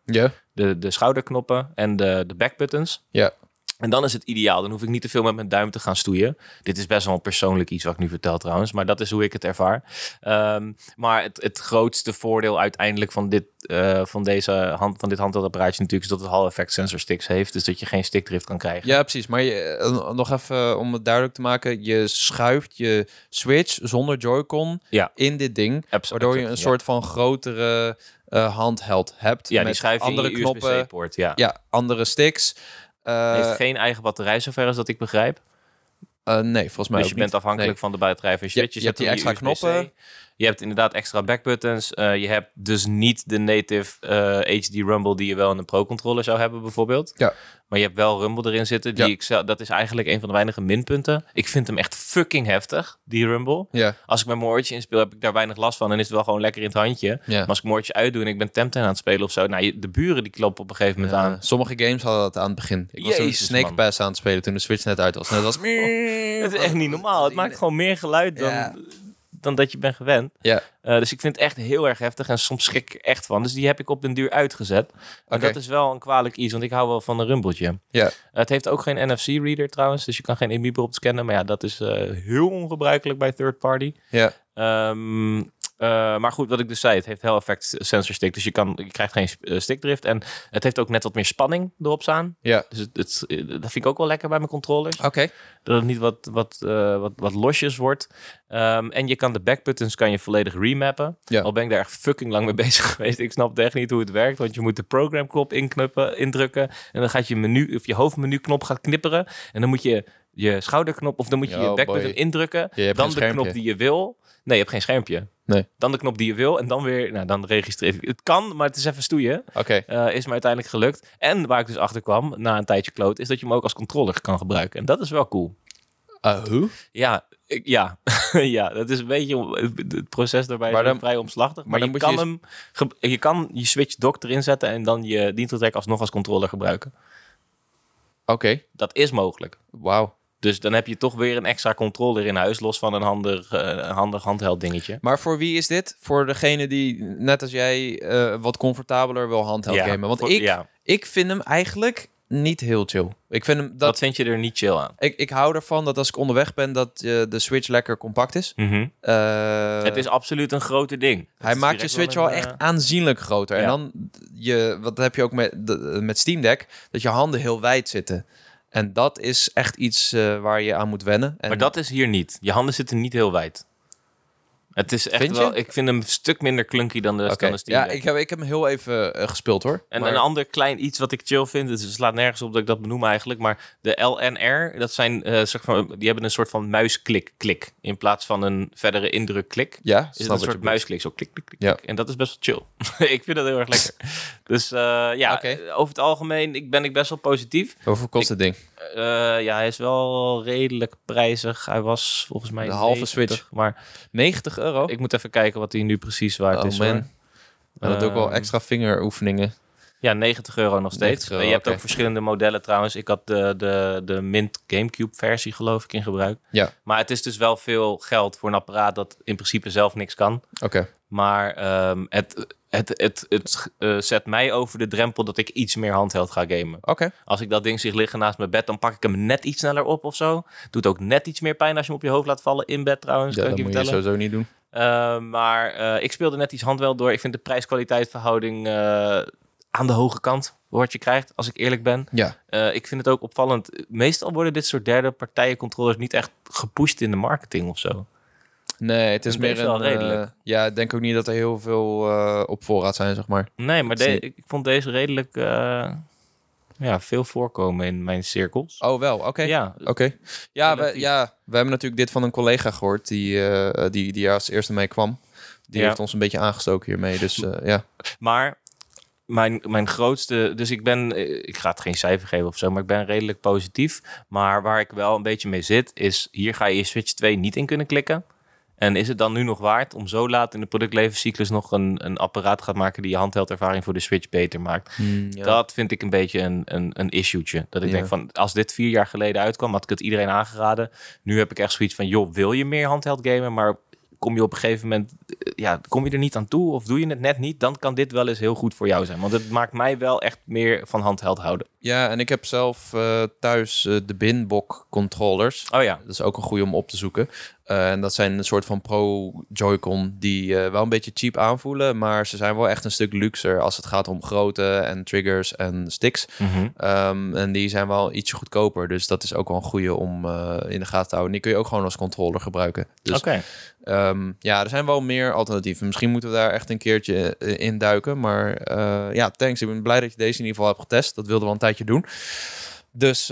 de, de schouderknoppen en de, de backbuttons. Ja. En dan is het ideaal. Dan hoef ik niet te veel met mijn duim te gaan stoeien. Dit is best wel een persoonlijk iets wat ik nu vertel trouwens. Maar dat is hoe ik het ervaar. Ehm, maar het, het grootste voordeel uiteindelijk van dit, eh, van deze hand, van dit handheldapparaatje natuurlijk... is dat het Hall effect sensor sticks heeft. Dus dat je geen stickdrift kan krijgen. Ja, precies. Maar je, eh, nog even om het duidelijk te maken. Je schuift je Switch zonder Joy-Con Ja. in dit ding. Waardoor je een ja. soort van grotere eh handheld hebt. Ja, die met schrijf je andere knoppen. Ja. Ja, andere sticks. Eh, heeft geen eigen batterij, zover als dat ik begrijp. eh, nee, volgens mij Dus je bent niet. afhankelijk Nee. van de batterij van je Switch. je hebt die extra je knoppen. Je hebt inderdaad extra backbuttons. Eh, je hebt dus niet de native eh, HD Rumble die je wel in een Pro-controller zou hebben bijvoorbeeld. Ja. Maar je hebt wel Rumble erin zitten. Die Ja. ik, zelf- dat is eigenlijk een van de weinige minpunten. Ik vind hem echt fucking heftig, die Rumble. Ja, Als ik mijn moortje inspeel, heb ik daar weinig last van. En is het wel gewoon lekker in het handje. ja. Maar als ik moortje uitdoe en ik ben Temtem aan het spelen of zo. Nou, de buren die kloppen op een gegeven moment aan. Sommige games hadden dat aan het begin. Ik was toen Jezus, Snake man. Pass aan het spelen toen de Switch net uit was. Net als... Het is echt niet normaal. Het maakt gewoon meer geluid dan. Dan dat je bent gewend. Ja, Uh, dus ik vind het echt heel erg heftig en soms schrik ik echt van. Dus die heb ik op den duur uitgezet. En dat is wel een kwalijk iets, want ik hou wel van een rumbletje. ja. Uh, het heeft ook geen NFC-reader trouwens, dus je kan geen amiibo op scannen. Maar ja, dat is uh, heel ongebruikelijk bij third party. Ja, Ehm, uh, maar goed, wat ik dus zei, het heeft heel effect sensor stick. Dus je, kan, je krijgt geen uh, stickdrift. En het heeft ook net wat meer spanning erop staan. ja. Dus het, het, uh, dat vind ik ook wel lekker bij mijn controllers. Oké. Dat het niet wat, wat, uh, wat, wat losjes wordt. Um, en je kan de backbuttons kan je volledig remappen. Ja. Al ben ik daar echt fucking lang mee bezig geweest. Ik snap echt niet hoe het werkt. Want je moet de programknop inknuppen, indrukken. En dan gaat je menu, of je hoofdmenuknop gaat knipperen. En dan moet je je schouderknop, of dan moet je Oh, je backbutton boy. indrukken. Je dan de knop die je wil. Nee, je hebt geen schermpje. Nee. Dan de knop die je wil. En dan weer, nou dan registreer ik. Het kan, maar het is even stoeien. Oké. Uh, is me uiteindelijk gelukt. En waar ik dus achter kwam, na een tijdje kloot, is dat je hem ook als controller kan gebruiken. En dat is wel cool. Uh, hoe? Ja, ik- ja. ja, dat is een beetje het proces daarbij Maar is dan- vrij omslachtig. Maar, maar dan je, kan je- hem, je kan je Switch dock erin zetten en dan je dienstvertrek alsnog als controller gebruiken. Oké. Dat is mogelijk. Wauw. Dus dan heb je toch weer een extra controller in huis, los van een handig, eh, handig handheld dingetje. Maar voor wie is dit? Voor degene die, net als jij, eh, wat comfortabeler wil handheld Ja, gamen. Want voor- ik, ja. ik vind hem eigenlijk niet heel chill. Ik vind hem... Dat Dat, vind je er niet chill aan. ik, ik hou ervan dat als ik onderweg ben, dat eh, de Switch lekker compact is. Eh, het is absoluut een grote ding. Hij maakt je Switch wel echt aanzienlijk groter. En dan, je, wat heb je ook met, de, met Steam Deck, dat je handen heel wijd zitten. En dat is echt iets eh, waar je aan moet wennen. En Maar dat is hier niet. Je handen zitten niet heel wijd. Het is echt Vind wel... Ik vind hem een stuk minder clunky dan de, de Steam Ja, ik heb, ik heb hem heel even eh, gespeeld hoor. En Maar- een ander klein iets wat ik chill vind, het slaat nergens op dat ik dat benoem eigenlijk, maar de LNR, dat zijn, soort van, die hebben een soort van muisklik-klik in plaats van een verdere indruk-klik. ja, Is het een soort muisklik, zo klik, klik, klik, Ja. En dat is best wel chill. ik vind dat heel erg lekker. Dus eh, ja, over het algemeen ik ben ik best wel positief. Hoeveel kost het ding? Eh, ja, hij is wel redelijk prijzig. Hij was volgens mij De halve 90, Switch. Maar 90 euro? ik moet even kijken wat hij nu precies waard Oh, is. man. hoor. Nou, dat ik wel Ehm, extra vingeroefeningen. Ja, 90 euro nog steeds. 90 euro, je hebt ook verschillende modellen trouwens. Ik had de, de, de Mint Gamecube versie geloof ik in gebruik. Ja, Maar het is dus wel veel geld voor een apparaat dat in principe zelf niks kan. oké. Maar ehm, het, het, het, het eh, zet mij over de drempel dat ik iets meer handheld ga gamen. Oké. Als ik dat ding zie liggen naast mijn bed, dan pak ik hem net iets sneller op of zo. Doet ook net iets meer pijn als je hem op je hoofd laat vallen in bed trouwens. Ja, kan dat ik je moet je sowieso niet doen. Uh, maar uh, ik speelde net iets handwel door. Ik vind de prijs-kwaliteit verhouding uh, aan de hoge kant, wat je krijgt, als ik eerlijk ben. Ja. Uh, ik vind het ook opvallend. Meestal worden dit soort derde partijen controllers niet echt gepusht in de marketing of zo. Nee, het is meer wel een... redelijk. eh, ja, ik denk ook niet dat er heel veel eh, op voorraad zijn, zeg maar. Nee, maar de- ik vond deze redelijk uh, ja, veel voorkomen in mijn cirkels. Oh, wel. Oké. Ja, Oké. Ja, we, ja, we hebben natuurlijk dit van een collega gehoord die, eh, die, die als eerste mee kwam. Die Ja. heeft ons een beetje aangestoken hiermee. Dus eh, ja. Maar mijn, mijn grootste... Dus ik ben... eh, Ik ga het geen cijfer geven of zo, maar ik ben redelijk positief. Maar waar ik wel een beetje mee zit, is... Hier ga je je Switch 2 niet in kunnen klikken. En is het dan nu nog waard om zo laat in de productlevenscyclus nog een, een apparaat gaat maken die je handheldervaring voor de Switch beter maakt? ja. Dat vind ik een beetje een, een, een issue'tje. Dat ik Ja. denk van, als dit vier jaar geleden uitkwam, had ik het iedereen aangeraden. Nu heb ik echt zoiets van, joh, wil je meer handheld gamen? Maar kom je op een gegeven moment, eh, ja, kom je er niet aan toe of doe je het net niet? Dan kan dit wel eens heel goed voor jou zijn. Want het maakt mij wel echt meer van handheld houden. ja, en ik heb zelf eh, thuis eh, de Binbok controllers. Oh ja, Dat is ook een goede om op te zoeken. Eh, en dat zijn een soort van Pro Joy-Con die eh, wel een beetje cheap aanvoelen, maar ze zijn wel echt een stuk luxer als het gaat om grootte en triggers en sticks. Ehm, en die zijn wel ietsje goedkoper, dus dat is ook wel een goede om eh, in de gaten te houden. Die kun je ook gewoon als controller gebruiken. Dus oké. ehm, ja, er zijn wel meer alternatieven. Misschien moeten we daar echt een keertje in duiken. Maar ja, thanks. Ik ben blij dat je deze in ieder geval hebt getest. Dat wilden we al een tijdje doen. Dus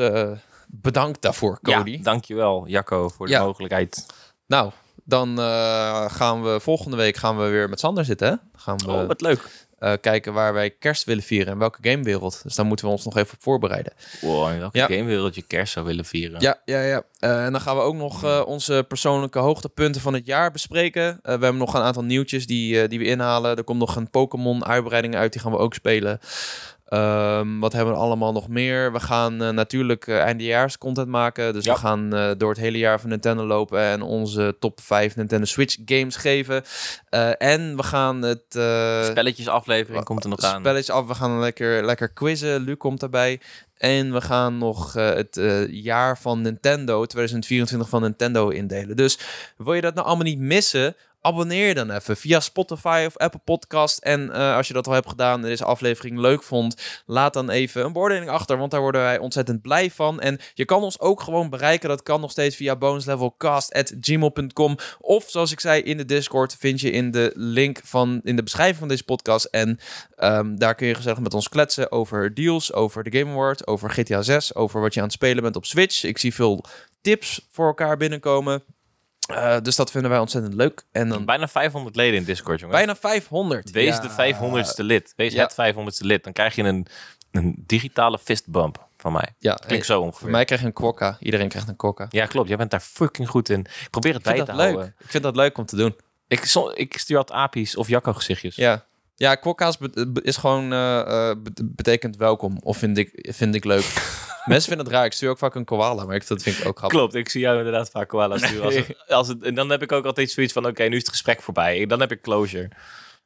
bedankt daarvoor, Cody. Ja, dankjewel Jacco voor de Ja. mogelijkheid. Nou, Dan eh, gaan we volgende week gaan we weer met Sander zitten. Hè? Gaan we Oh, wat leuk. eh, kijken waar wij kerst willen vieren en welke gamewereld. Dus daar moeten we ons nog even op voorbereiden. Wow, in welke Ja. gamewereld je kerst zou willen vieren. Ja, ja, ja. Eh, en dan gaan we ook nog eh, onze persoonlijke hoogtepunten van het jaar bespreken. Eh, we hebben nog een aantal nieuwtjes die, eh, die we inhalen. Er komt nog een Pokémon-uitbreiding uit, die gaan we ook spelen. Ehm, wat hebben we allemaal nog meer? We gaan eh, natuurlijk eh, eindejaars content maken. Dus Ja. we gaan eh, door het hele jaar van Nintendo lopen en onze top 5 Nintendo Switch games geven. En we gaan het... eh, Spelletjesaflevering komt er nog aan. Spelletje af. We gaan lekker, lekker quizzen. Luc komt daarbij. En we gaan nog het jaar van Nintendo, 2024 van Nintendo indelen. Dus wil je dat nou allemaal niet missen? Abonneer dan even via Spotify of Apple Podcast. En eh, als je dat al hebt gedaan en deze aflevering leuk vond, laat dan even een beoordeling achter. Want daar worden wij ontzettend blij van. En je kan ons ook gewoon bereiken. Dat kan nog steeds via bonuslevelcast.gmail.com. Of zoals ik zei in de Discord, vind je in de link van in de beschrijving van deze podcast. En Ehm, daar kun je gezellig met ons kletsen over deals, over de Game Award, over GTA 6, over wat je aan het spelen bent op Switch. Ik zie veel tips voor elkaar binnenkomen. Eh, dus dat vinden wij ontzettend leuk. En dan Bijna 500 leden in Discord, jongen. bijna 500. Wees Ja. de 500ste lid. Wees Ja. het 500ste lid. Dan krijg je een, een digitale fistbump van mij. Ja, Klinkt zo ongeveer. voor mij krijg je een kwokka. Iedereen krijgt een kwokka. Ja, klopt. Jij bent daar fucking goed in. Ik probeer het Ik vind bij dat te leuk. houden. Ik vind dat leuk om te doen. Ik, ik stuur altijd apies of Jacco gezichtjes. Ja. Ja, kwokka's is gewoon eh, eh, be- betekent welkom. Of vind ik, vind ik leuk. Mensen vinden het raar. Ik stuur ook vaak een koala, maar ik, dat vind ik ook grappig. Klopt, ik zie jou inderdaad vaak koala sturen. Als het, als het, en dan heb ik ook altijd zoiets van, oké, nu is het gesprek voorbij. Dan heb ik closure.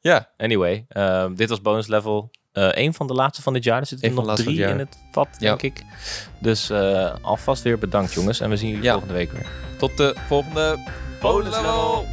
Ja, Anyway, ehm, dit was bonus level. Een van de laatste van dit jaar. Er zitten Eén er nog drie in het vat, Ja. denk ik. Dus eh, alvast weer bedankt, jongens. En we zien jullie Ja. volgende week weer. tot de volgende Bonus level.